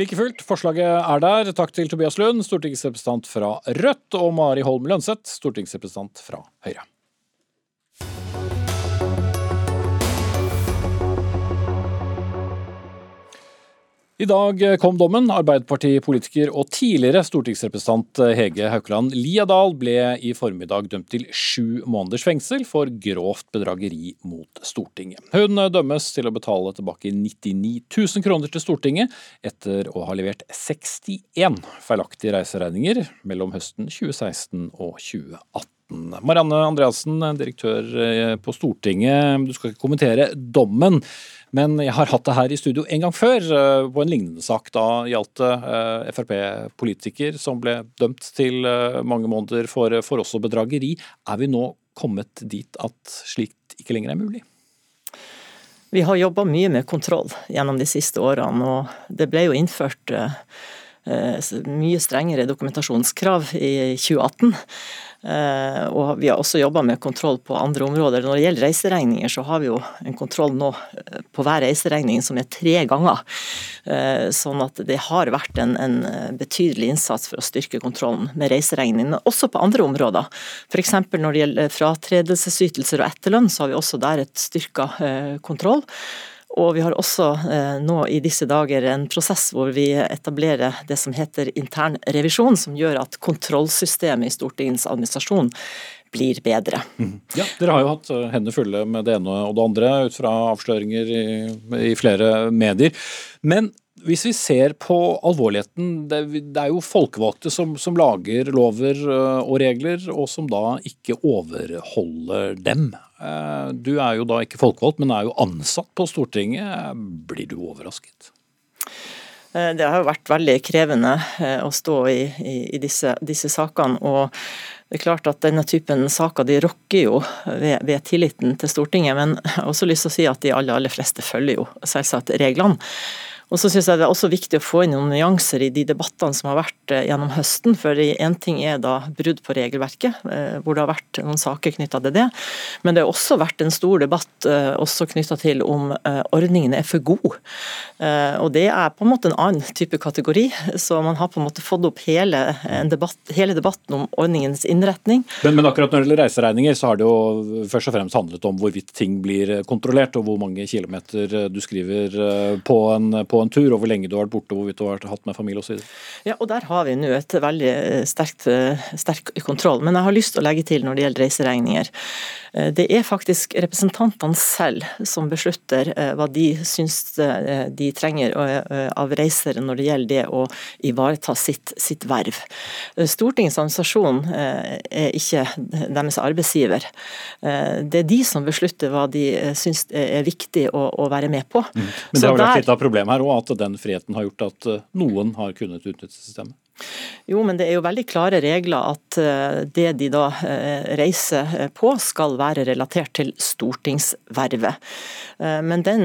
B: Like fullt, forslaget er der. Takk til Tobias Lund, stortingsrepresentant fra Rødt, og Mari Holm Lønseth, stortingsrepresentant fra Høyre. I dag kom dommen. Arbeiderpartipolitiker og tidligere stortingsrepresentant Hege Haukeland Liadal ble i formiddag dømt til sju måneders fengsel for grovt bedrageri mot Stortinget. Hun dømmes til å betale tilbake 99 000 kroner til Stortinget etter å ha levert 61 feilaktige reiseregninger mellom høsten 2016 og 2018. Marianne Andreassen, direktør på Stortinget, du skal ikke kommentere dommen. Men jeg har hatt det her i studio en gang før, eh, på en lignende sak. Da gjaldt det eh, Frp-politiker som ble dømt til eh, mange måneder for, for også bedrageri. Er vi nå kommet dit at slikt ikke lenger er mulig?
L: Vi har jobba mye med kontroll gjennom de siste årene, og det ble jo innført mye strengere dokumentasjonskrav i 2018. Eh, og vi har også jobba med kontroll på andre områder. Når det gjelder reiseregninger, så har vi jo en kontroll nå eh, på hver reiseregning som er tre ganger. Eh, sånn at det har vært en, en betydelig innsats for å styrke kontrollen med reiseregningene, også på andre områder. F.eks. når det gjelder fratredelsesytelser og etterlønn, så har vi også der et styrka kontroll. Og vi har også eh, nå i disse dager en prosess hvor vi etablerer det som heter intern revisjon, som gjør at kontrollsystemet i Stortingets administrasjon blir bedre.
B: Mm. Ja, Dere har jo hatt eh, hendene fulle med det ene og det andre ut fra avsløringer i, i flere medier. Men hvis vi ser på alvorligheten, det, det er jo folkevalgte som, som, lager lover eh, og regler, og som da ikke overholder dem. Eh, du er jo da ikke folkevalgt, men er jo ansatt på Stortinget. Blir du overrasket?
L: Eh, det har jo vært veldig krevende å stå i, i, i disse, disse, sakene. og det er klart at Denne typen saker de rokker jo ved, ved, tilliten til Stortinget, men jeg har også lyst til å si at de aller, aller fleste følger jo selvsagt reglene. Og så synes jeg det er også viktig å få inn noen nyanser i de debattene som har vært eh, gjennom høsten. For én ting er da brudd på regelverket, eh, hvor det har vært noen saker knytta til det. Men det har også vært en stor debatt eh, også knytta til om ordningene er for gode. Og det er på en måte en annen type kategori. Så man har på en måte fått opp hele, debatt, hele debatten om ordningens innretning.
B: Men, men, akkurat når det gjelder reiseregninger, så har det jo først og fremst handlet om hvorvidt ting blir kontrollert, og hvor mange kilometer du skriver på en, på en tur, og hvor lenge du har vært borte, hvorvidt du har hatt med familie osv.
L: Ja, og der har vi nå et veldig eh, sterkt, eh, sterk kontroll. Men jeg har lyst til å legge til når det gjelder reiseregninger. Eh, det er faktisk representantene selv som beslutter hva de syns de trenger av reisere når det gjelder det å ivareta sitt, sitt verv. Stortingets administrasjon er ikke deres arbeidsgiver. Det er de som beslutter hva de syns er viktig å, å være med på. Mm.
B: Men det har vært litt av problemet her òg, at den friheten har gjort at eh, noen har kunnet utnytte systemet?
L: Jo, men det er jo veldig klare regler at eh, det de da eh, reiser på skal være relatert til stortingsvervet. Men den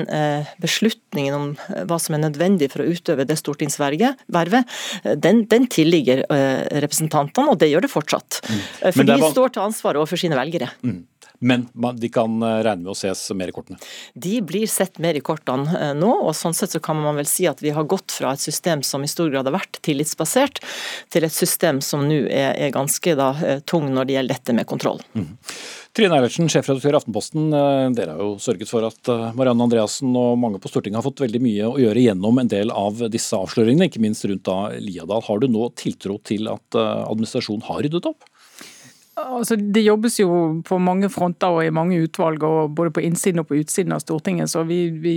L: beslutningen om hva som er nødvendig for å utøve det stortingsvervet, den, den tilligger representantene, og det gjør det fortsatt. Mm. For de står til ansvar overfor sine velgere. Mm.
B: Men de kan eh, regne med å ses mer i kortene?
L: De blir sett mer i kortene eh, nå, og sånn sett så kan man vel si at vi har gått fra et system som i stor grad har vært tillitsbasert, til et system som nå er, er ganske da, eh, tung når det gjelder dette med kontroll. Mm.
B: Trine Eilertsen, sjefredaktør i Aftenposten. Dere har jo sørget for at Marianne Andreassen og mange på Stortinget har fått veldig mye å gjøre gjennom en del av disse avsløringene, ikke minst rundt da Liadal. Har du nå tiltro til at administrasjonen har ryddet opp?
M: Altså, det jobbes jo på mange fronter og i mange utvalg, og både på innsiden og på utsiden av Stortinget. Så vi, vi,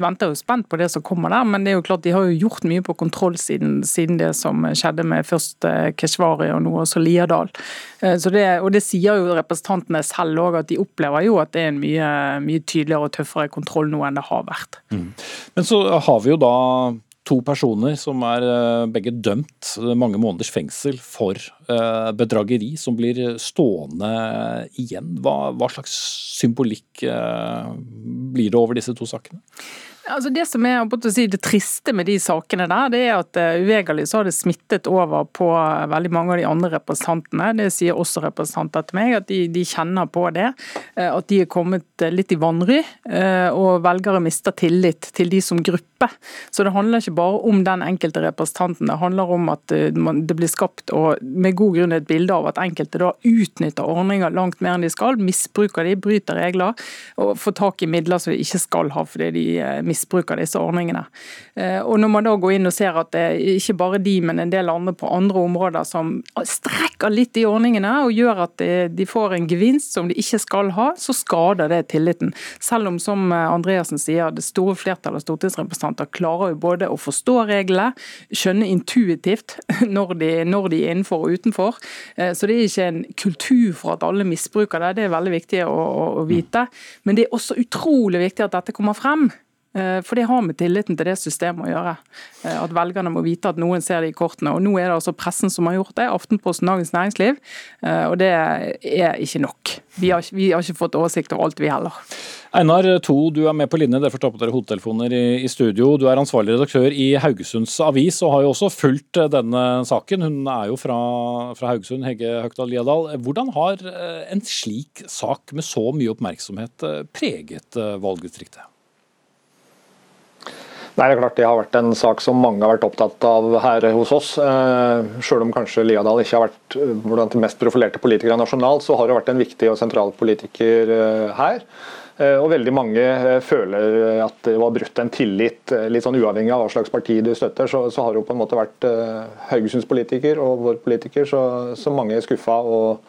M: venter jo spent på det som kommer der. Men det er jo klart de har jo gjort mye på kontrollsiden siden det som skjedde med først eh, Keshvari og nå også Liadal. Eh, så det, og det sier jo representantene selv òg, at de opplever jo at det er en mye, mye tydeligere og tøffere kontroll nå enn det har vært. Mm.
B: Men så har vi jo da to personer som er eh, begge dømt mange måneders fengsel for eh, bedrageri, som blir stående igjen. Hva, hva slags symbolikk eh, blir det over disse to sakene?
M: Altså Det som er si, det triste med de sakene der, det er at uh, uvegerlig så har det smittet over på uh, veldig mange av de andre representantene. Det sier også representanter til meg, at de, de kjenner på det. Uh, at de er kommet litt i vanry, og velgere mister tillit til de som gruppe. Så det handler ikke bare om den enkelte representanten, det handler om at det blir skapt, og med god grunn, et bilde av at enkelte da utnytter ordninger langt mer enn de skal, misbruker de, bryter regler og får tak i midler som de ikke skal ha fordi de misbruker disse ordningene. Eh, og Når man da går inn og ser at det er ikke bare de, men en del andre på andre områder som strekker litt i ordningene og gjør at de får en gevinst som de ikke skal ha, så skader det tilliten. Selv om, som Andreassen sier, det store flertallet av stortingsrepresentanter klarer jo både å forstå reglene, skjønne intuitivt når de, når de er innenfor og utenfor. Eh, så det er ikke en kultur for at alle misbruker det, det er veldig viktig å, å vite. Men det er også utrolig viktig at dette kommer frem. Eh, for det har med tilliten til det systemet å gjøre. Eh, at velgerne må vite at noen ser det i kortene. Og Nå er det altså pressen som har gjort det, Aftenposten, Dagens Næringsliv. Eh, og det er ikke nok. Vi har, vi har ikke fått oversikt over alt, vi heller.
B: Einar To, du er med på linje, derfor tar på dere hodetelefoner i, studio. Du er ansvarlig redaktør i Haugesunds Avis og har jo også fulgt denne saken. Hun er jo fra, fra Haugesund, Hegge Høgdal Liadal. Hvordan har en slik sak med så mye oppmerksomhet preget valgdistriktet?
N: Nei, det er klart det har vært en sak som mange har vært opptatt av her hos oss. Eh, selv om kanskje Liadal ikke har vært eh, blant de mest profilerte politikere nasjonalt, så har det vært en viktig og sentral politiker eh, her. Og veldig mange føler at det var brutt en tillit, litt sånn uavhengig av hva slags parti du støtter. Så, så har det jo på en måte vært Haugesunds politiker og vår politiker, så, så mange er skuffa. og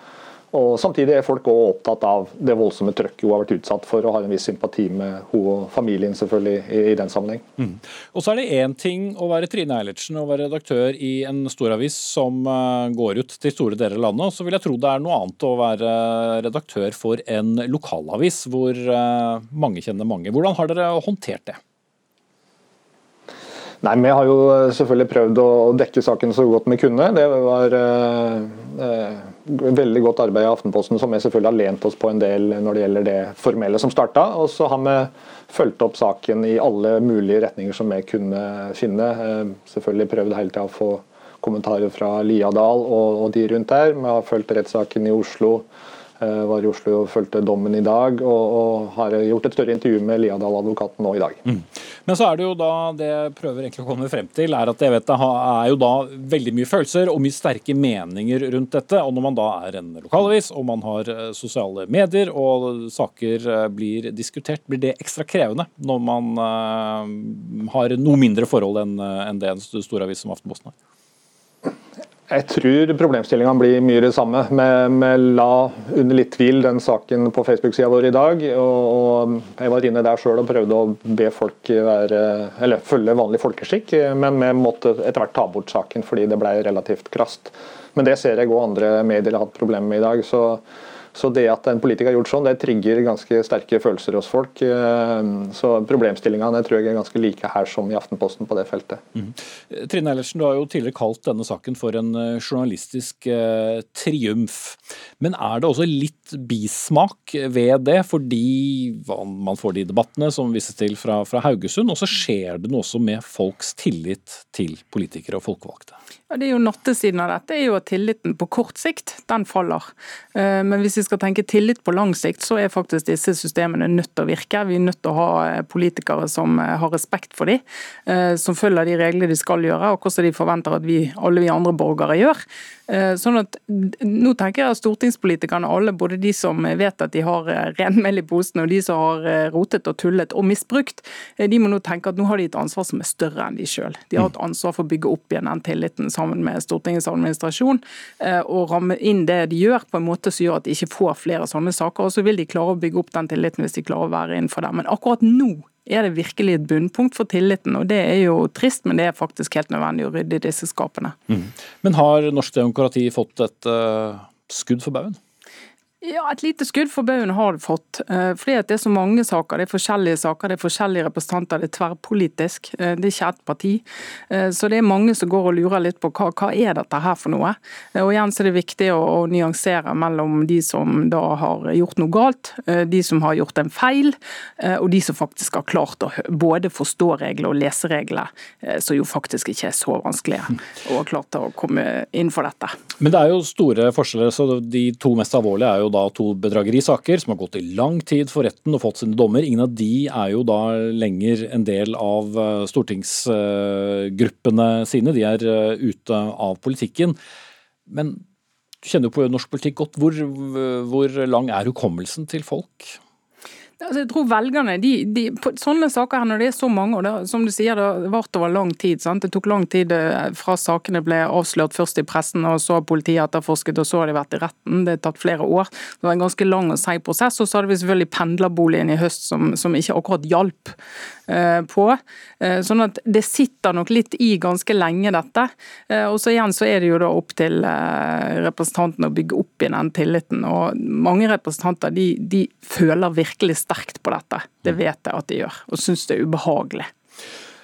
N: og Samtidig er folk også opptatt av det voldsomme trøkket hun har vært utsatt for, og har en viss sympati med hun og familien selvfølgelig i, i den sammenheng. Mm.
B: Og så er det én ting å være Trine Eilertsen og være redaktør i en storavis som uh, går ut til store deler av landet, og så vil jeg tro det er noe annet å være redaktør for en lokalavis hvor uh, mange kjenner mange. Hvordan har dere håndtert det?
N: Nei, Vi har jo selvfølgelig prøvd å dekke saken så godt vi kunne. Det var eh, veldig godt arbeid i Aftenposten, som vi selvfølgelig har lent oss på en del når det gjelder det formelle som starta. Og så har vi fulgt opp saken i alle mulige retninger som vi kunne finne. Eh, selvfølgelig prøvd hele tida å få kommentarer fra Liadal og, og de rundt der. Vi har fulgt rettssaken i Oslo. Eh, var i Oslo og fulgte dommen i dag, og, og har gjort et større intervju med Liadal-advokaten nå i dag. Mm.
B: Men så er det jo da det jeg prøver egentlig å komme frem til, er at jeg vet det er jo da veldig mye følelser og mye sterke meninger rundt dette. Og når man da er en lokalavis og man har eh, sosiale medier og saker eh, blir diskutert, blir det ekstra krevende når man har noe mindre forhold enn det en stor avis som Aftenposten har?
N: Jeg tror problemstillinga blir mye det samme. Vi, la under litt tvil den saken på Facebook-sida vår i dag. Og, Jeg var inne der sjøl og prøvde å be folk være, eller følge vanlig folkeskikk, men vi måtte etter hvert ta bort saken fordi det ble relativt krast. Men det ser jeg òg andre medier har hatt problemer med i dag. så så det at en politiker har gjort sånn, det trigger ganske sterke følelser hos folk. Eh, så problemstillingene tror jeg er ganske like her som i Aftenposten på det feltet. Mm.
B: Trine Eilertsen, du har jo tidligere kalt denne saken for en eh, journalistisk eh, triumf. Men er det også litt bismak ved det, fordi man får de debattene som vises til fra, fra Haugesund, og så skjer det noe også med folks tillit til politikere og folkevalgte?
M: Ja, det er jo Nattesiden av dette er jo at tilliten på kort sikt den faller. Eh, men hvis vi skal tenke tillit på lang sikt, så er faktisk disse systemene nødt til å virke. Vi er nødt til å ha eh, politikere som eh, har respekt for dem, som følger de reglene de skal gjøre, og hvordan de forventer at vi, alle vi andre borgere gjør. Eh, sånn at Nå tenker jeg at stortingspolitikerne, alle, både de som vet at de har eh, renmel i posen og de som har eh, rotet og tullet og misbrukt, de må nå tenke at nå har de et ansvar som er større enn de sjøl. De har et ansvar for å bygge opp igjen den tilliten sammen med Stortingets administrasjon, og ramme inn det de gjør på en måte som gjør at de ikke får flere sånne saker. Og så vil de klare å bygge opp den tilliten hvis de klarer å være innenfor der. Men akkurat nå er det virkelig et bunnpunkt for tilliten. og Det er jo trist, men det er faktisk helt nødvendig å rydde i disse skapene. Mm.
B: Men har norsk demokrati fått et uh, skudd for baugen?
M: Ja, Et lite skudd for baugen har det fått. Eh, fordi at Det er så mange saker, det er forskjellige saker, det er forskjellige representanter, det er tverrpolitisk. Eh, det er ikke ett parti. Eh, så det er mange som går og lurer litt på hva, hva er dette her for noe. Og igjen så er det viktig å, å, nyansere mellom de som da har gjort noe galt, de som har gjort en feil, og de som faktisk har klart å både forstå regler og lese regler, som jo faktisk ikke er så vanskelige, og har klart å komme inn for dette.
B: Men det er jo store forskjeller, så de to mest alvorlige er jo da to bedragerisaker som har gått i lang tid for retten og fått sine dommer. Ingen av de er jo da lenger en del av eh, stortingsgruppene sine. De er eh, ute av politikken. Men du kjenner jo på norsk politikk godt. Hvor, hvor lang er hukommelsen til folk?
M: Altså, jeg tror velgerne, de, de, på sånne saker her, når det er så mange, og det, som du sier, det varte over lang tid. Sant? Det tok lang tid eh, fra sakene ble avslørt først i pressen, og så har politiet etterforsket, og så har de vært i retten. Det har tatt flere år. Det var en ganske lang og seig prosess. Og så hadde vi selvfølgelig pendlerboligen i høst som, som ikke akkurat hjalp. Eh, på. Eh, sånn at det sitter nok litt i ganske lenge, dette. Og så igjen så er det jo da opp til representantene å bygge opp i den tilliten. Og mange representanter de, de føler virkelig sterkt på dette. Det vet jeg at de gjør, og syns det er ubehagelig.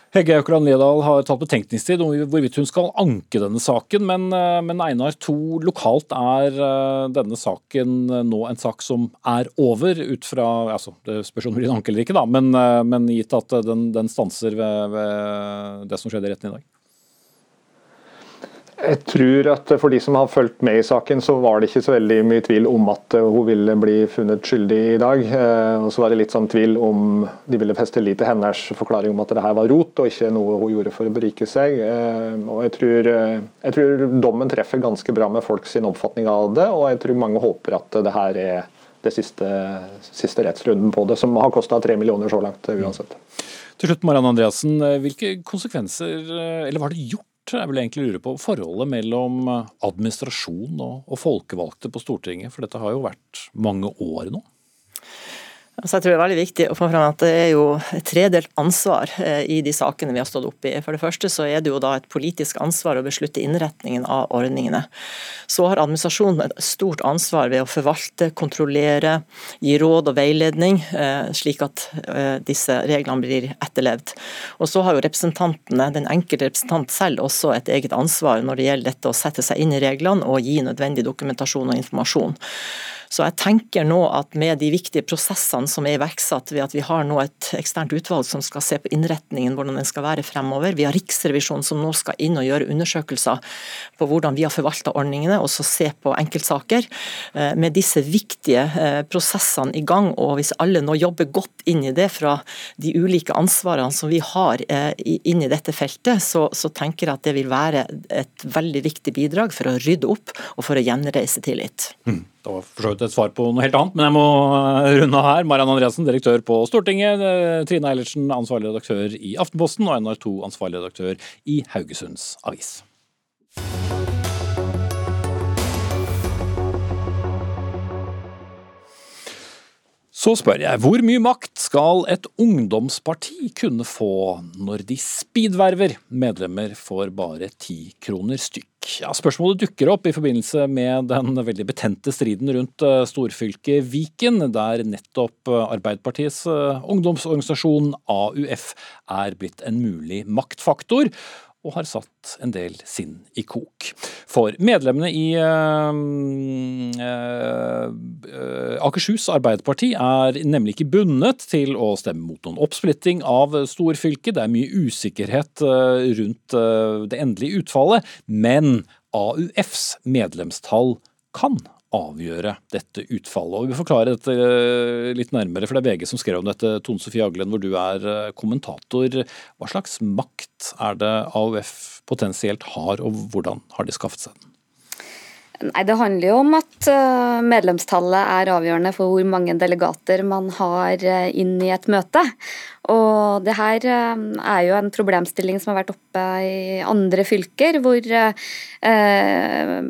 B: Hegge Aukrland Liedal har tatt betenkningstid om hvorvidt hun skal anke denne saken, men, eh, men Einar, to lokalt er eh, denne saken eh, nå en sak som er over, ut fra altså, Det spørs om det blir en anke eller ikke, da, men, men gitt at den, den stanser ved, ved det som skjedde i retten i dag?
N: Jeg tror at For de som har fulgt med i saken, så var det ikke så veldig mye tvil om at eh, hun ville bli funnet skyldig i dag. Eh, og Så var det litt sånn tvil om de ville feste lit til hennes forklaring om at det her var rot, og ikke noe hun gjorde for å berike seg. Eh, og jeg tror, jeg tror dommen treffer ganske bra med folks oppfatning av det, og jeg tror mange håper at det her er det siste, siste rettsrunden på det, som har kosta tre millioner så langt uansett.
B: Til slutt, Marianne Andreassen, hvilke konsekvenser, eller hva har det gjort jeg vil egentlig lure på forholdet mellom administrasjon og, og folkevalgte på Stortinget, for dette har jo vært mange år nå?
L: Altså jeg tror det er veldig viktig å få fram at det er jo et tredelt ansvar eh, i de sakene vi har stått oppe i. For det første så er det jo da et politisk ansvar å beslutte innretningen av ordningene. Så har administrasjonen et stort ansvar ved å forvalte, kontrollere, gi råd og veiledning, eh, slik at eh, disse reglene blir etterlevd. Og så har jo representantene, den enkelte representant selv også et eget ansvar når det gjelder dette å sette seg inn i reglene og gi nødvendig dokumentasjon og informasjon. Så jeg tenker nå at med de viktige prosessene som er iverksatt ved at vi har nå et eksternt utvalg som skal se på innretningen, hvordan den skal være fremover. Vi har Riksrevisjonen som nå skal inn og gjøre undersøkelser på hvordan vi har forvalta ordningene, og så se på enkeltsaker. Eh, med disse viktige eh, prosessene i gang, og hvis alle nå jobber godt inn i det fra de ulike ansvarene som vi har eh, inn i dette feltet, så, så tenker jeg at det vil være et veldig viktig bidrag for å rydde opp og for å gjenreise tillit. Mm.
B: Det var for så vidt et svar på noe helt annet, men jeg må eh, runde her. Mariann Andreassen, direktør på Stortinget. Eh, Trine Eilertsen, ansvarlig redaktør i Aftenposten. Og NR2, ansvarlig redaktør i Haugesunds Avis. Så spør jeg, hvor mye makt skal et ungdomsparti kunne få når de speedverver medlemmer for bare ti kroner stykk? Ja, spørsmålet dukker opp i forbindelse med den veldig betente striden rundt eh, storfylket Viken, der nettopp eh, Arbeiderpartiets eh, ungdomsorganisasjon AUF er blitt en mulig maktfaktor og har satt en del sinn i kok. For medlemmene i øh, øh, Akershus Arbeiderparti er nemlig ikke bundet til å stemme mot noen oppsplitting av storfylket. Det er mye usikkerhet rundt det endelige utfallet, men AUFs medlemstall kan avgjøre dette utfallet. Og Vi vil forklare dette eh, litt nærmere, for det er VG som skrev om dette. Tone Sofie Aglen, hvor du er eh, kommentator. Hva slags makt er det AUF potensielt har, og hvordan har de skaffet seg den?
O: Nei, Det handler jo om at eh, medlemstallet er avgjørende for hvor mange delegater man har inn i et møte. Og det her er jo en problemstilling som har vært oppe i andre fylker, hvor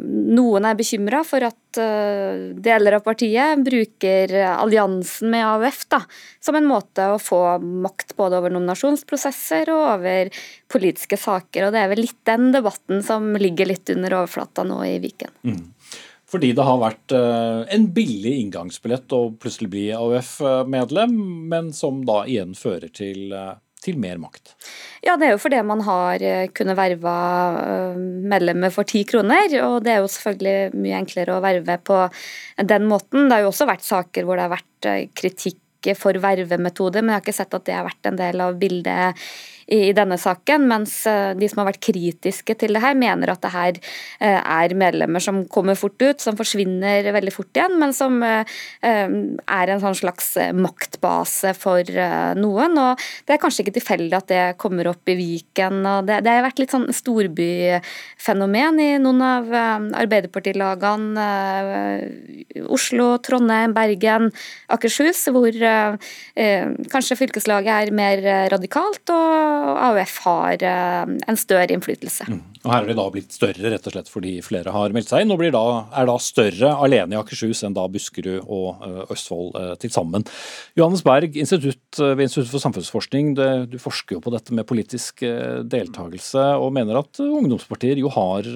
O: noen er bekymra for at eh, deler av partiet bruker alliansen med AUF da, som en måte å få makt både over nominasjonsprosesser og over politiske saker. Og det er vel litt den debatten som ligger litt under overflata nå i Viken. Mm.
B: Fordi det har vært eh, en billig inngangsbillett å plutselig bli AUF-medlem, men som da igjen fører til, eh, til mer makt.
O: Ja, det er jo fordi man har eh, kunnet verve medlemmer for ti kroner. Og det er jo selvfølgelig mye enklere å verve på den måten. Det har jo også vært saker hvor det har vært kritikk for vervemetode, men jeg har ikke sett at det har vært en del av bildet i denne saken, mens eh, de som har vært kritiske til det her, mener at det her eh, er medlemmer som kommer fort ut, som forsvinner veldig fort igjen, men som eh, er en sånn slags maktbase for noen. og Det er kanskje ikke tilfeldig at det kommer opp i Viken. og Det, det har vært litt sånn storbyfenomen i noen av Arbeiderpartilagene. Oslo, Trondheim, Bergen, Akershus, hvor kanskje fylkeslaget er mer radikalt. og AUF har eh, en større innflytelse. Mm.
B: Og Her har de da blitt større rett og slett fordi flere har meldt seg inn, og da, er da større alene i Akershus enn da Buskerud og uh, Østfold uh, til sammen. Johannes Berg, institutt, ved Institutt for samfunnsforskning, du forsker jo på dette med politisk deltakelse, og mener at ungdomspartier jo har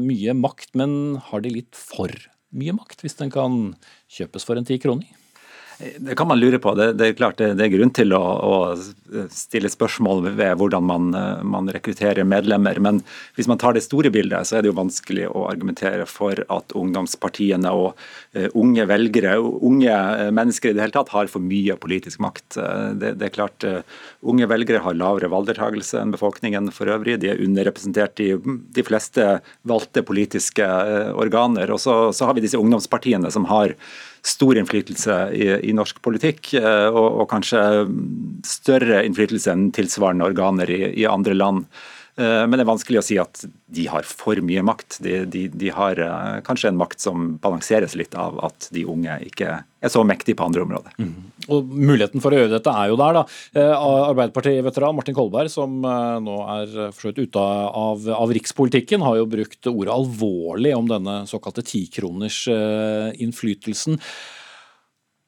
B: mye makt, men har de litt for mye makt, hvis den kan kjøpes for en ti kroner?
P: Det kan man lure på. Det, det er klart det, det, er grunn til å, å, stille spørsmål ved hvordan man, man, rekrutterer medlemmer. Men hvis man tar det store bildet, så er det jo vanskelig å argumentere for at ungdomspartiene og uh, unge velgere, unge mennesker i det hele tatt, har for mye politisk makt. Det, det, er klart Unge velgere har lavere valgdeltakelse enn befolkningen for øvrig. De er underrepresentert i de fleste valgte politiske organer. Og så, så har vi disse ungdomspartiene som har stor innflytelse i, i norsk politikk, eh, og, og, kanskje større innflytelse enn tilsvarende organer i, i, andre land. Eh, men det er vanskelig å si at de har for mye makt. De, de, de har eh, kanskje en makt som balanseres litt av at de unge ikke er så mektige på andre områder. Mm.
B: Og Muligheten for å gjøre dette er jo der. da. Arbeiderparti-veteran Martin Kolberg, som nå er forsøkt ute av, av, rikspolitikken, har jo brukt ordet alvorlig om denne såkalte tikroners innflytelsen.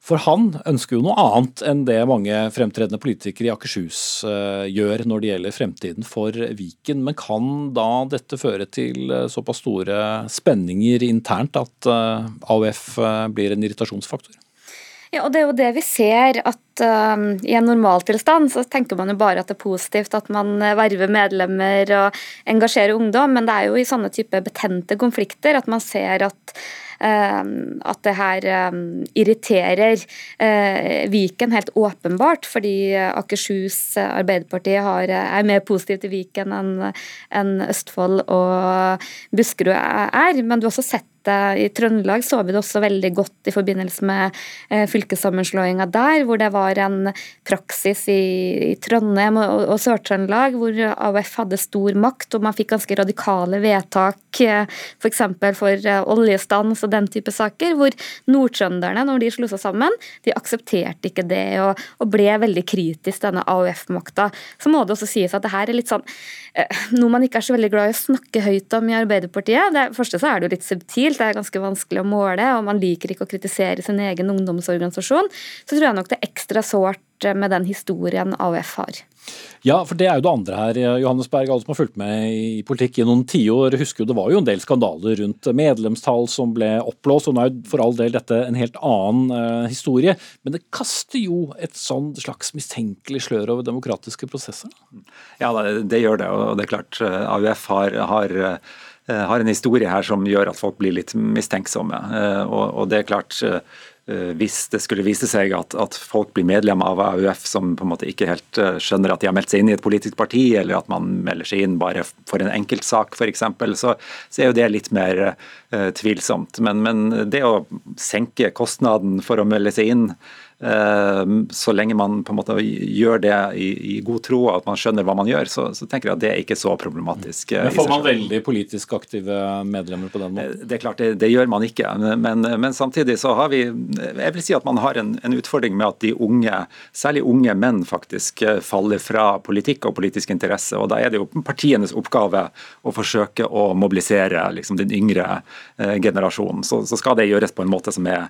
B: For han ønsker jo noe annet enn det mange fremtredende politikere i Akershus uh, gjør når det gjelder fremtiden for Viken. Men kan da dette føre til uh, såpass store spenninger internt at uh, AUF blir en irritasjonsfaktor?
O: Ja, og Det er jo det vi ser, at um, i en normaltilstand så tenker man jo bare at det er positivt at man verver medlemmer og engasjerer ungdom, men det er jo i sånne type betente konflikter at man ser at at det her ehm, irriterer eh, Viken helt åpenbart, fordi Akershus Arbeiderparti har, er mer positiv til Viken enn Østfold og Buskerud er. Men du har også sett i Trøndelag så vi det også veldig godt i forbindelse med eh, fylkessammenslåinga der, hvor det var en praksis i, Trondheim og, Sør-Trøndelag hvor AUF hadde stor makt, og man fikk ganske radikale vedtak f.eks. for, for eh, oljestans og den type saker, hvor nordtrønderne, når de slo seg sammen, de aksepterte ikke det og, og ble veldig kritisk denne AUF-makta. Så må det også sies at det her er litt sånn eh, noe man ikke er så veldig glad i å snakke høyt om i Arbeiderpartiet. Det første så er det jo litt subtilt det er ganske vanskelig å måle, og man liker ikke å kritisere sin egen ungdomsorganisasjon, så tror jeg nok det er ekstra sårt med den historien AUF har.
B: Ja, for det er jo det andre her. Johannes Berg, alle som har fulgt med i politikk i noen tiår, husker jo det var jo en del skandaler rundt medlemstall som ble oppblåst. Og nå er jo for all del dette en helt annen uh, historie. Men det kaster jo et sånn slags mistenkelig slør over demokratiske prosesser?
P: Ja, det, det gjør det. Og det er klart, eh, AUF har, har Eh, har en historie her som gjør at folk blir litt mistenksomme. Og, det er klart, hvis det skulle vise seg at, at, folk blir medlem av AUF som på en måte ikke helt skjønner at de har meldt seg inn i et politisk parti, eller at man melder seg inn bare for en enkeltsak f.eks., så, så er jo det litt mer uh, tvilsomt. Men, men, det å senke kostnaden for å melde seg inn Eh, så lenge man på en måte gjør det i, i god tro og at man skjønner hva man gjør, så, så, tenker jeg at det er ikke så problematisk.
B: Eh, men Får man veldig politisk aktive medlemmer på den måten?
P: Eh, det er klart, det, det gjør man ikke. Men, men, samtidig så har vi Jeg vil si at man har en, en, utfordring med at de unge, særlig unge menn, faktisk faller fra politikk og politisk interesse. og Da er det jo partienes oppgave å forsøke å mobilisere liksom, den yngre generasjonen. Så, så skal det gjøres på en måte som er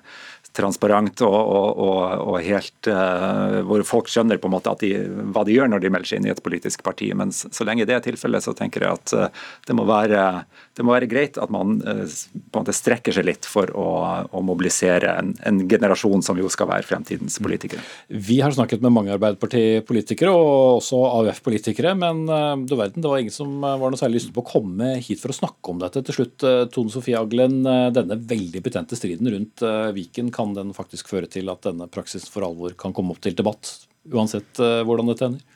P: transparent og, og, og, helt uh, hvor folk skjønner på en måte de, hva de gjør når de melder seg inn i et politisk parti. Men så lenge det er tilfellet, så tenker jeg at uh, det, må være, det, må være, greit at man uh, på en måte strekker seg litt for å, å mobilisere en, en, generasjon som jo skal være fremtidens politikere.
B: Vi har snakket med mange Arbeiderpartipolitikere og også AUF-politikere, men du verden, det var ingen som var noe særlig lyst på å komme hit for å snakke om dette. Til slutt, Tone Sofie Aglen, denne veldig betente striden rundt Viken kan kan den faktisk føre til at denne praksisen for alvor kan komme opp til debatt, uansett eh, hvordan det ender?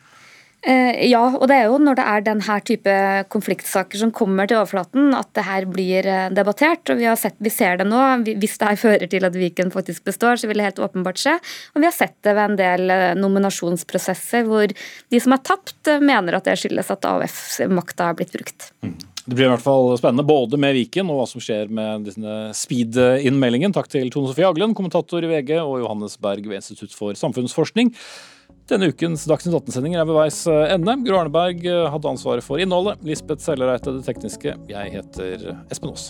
O: Eh, ja, og det er jo når det er denne type konfliktsaker som kommer til overflaten at det her blir eh, debattert. og Vi, sett, vi ser det nå. Hvis det her fører til at Viken faktisk består, så vil det helt åpenbart skje. Og vi har sett det ved en del nominasjonsprosesser hvor de som har tapt, mener at det skyldes at AUF-makta har blitt brukt. Mm.
B: Det blir i hvert fall spennende både med Viken og hva som skjer med speed-innmeldingen. Takk til Tone Sofie Aglen, kommentator i VG, og Johannes Berg ved Institutt for samfunnsforskning. Denne ukens Dagsnytt 18-sendinger er ved veis ende. Gro Arneberg hadde ansvaret for innholdet. Lisbeth Sellereite det tekniske. Jeg heter Espen Aas.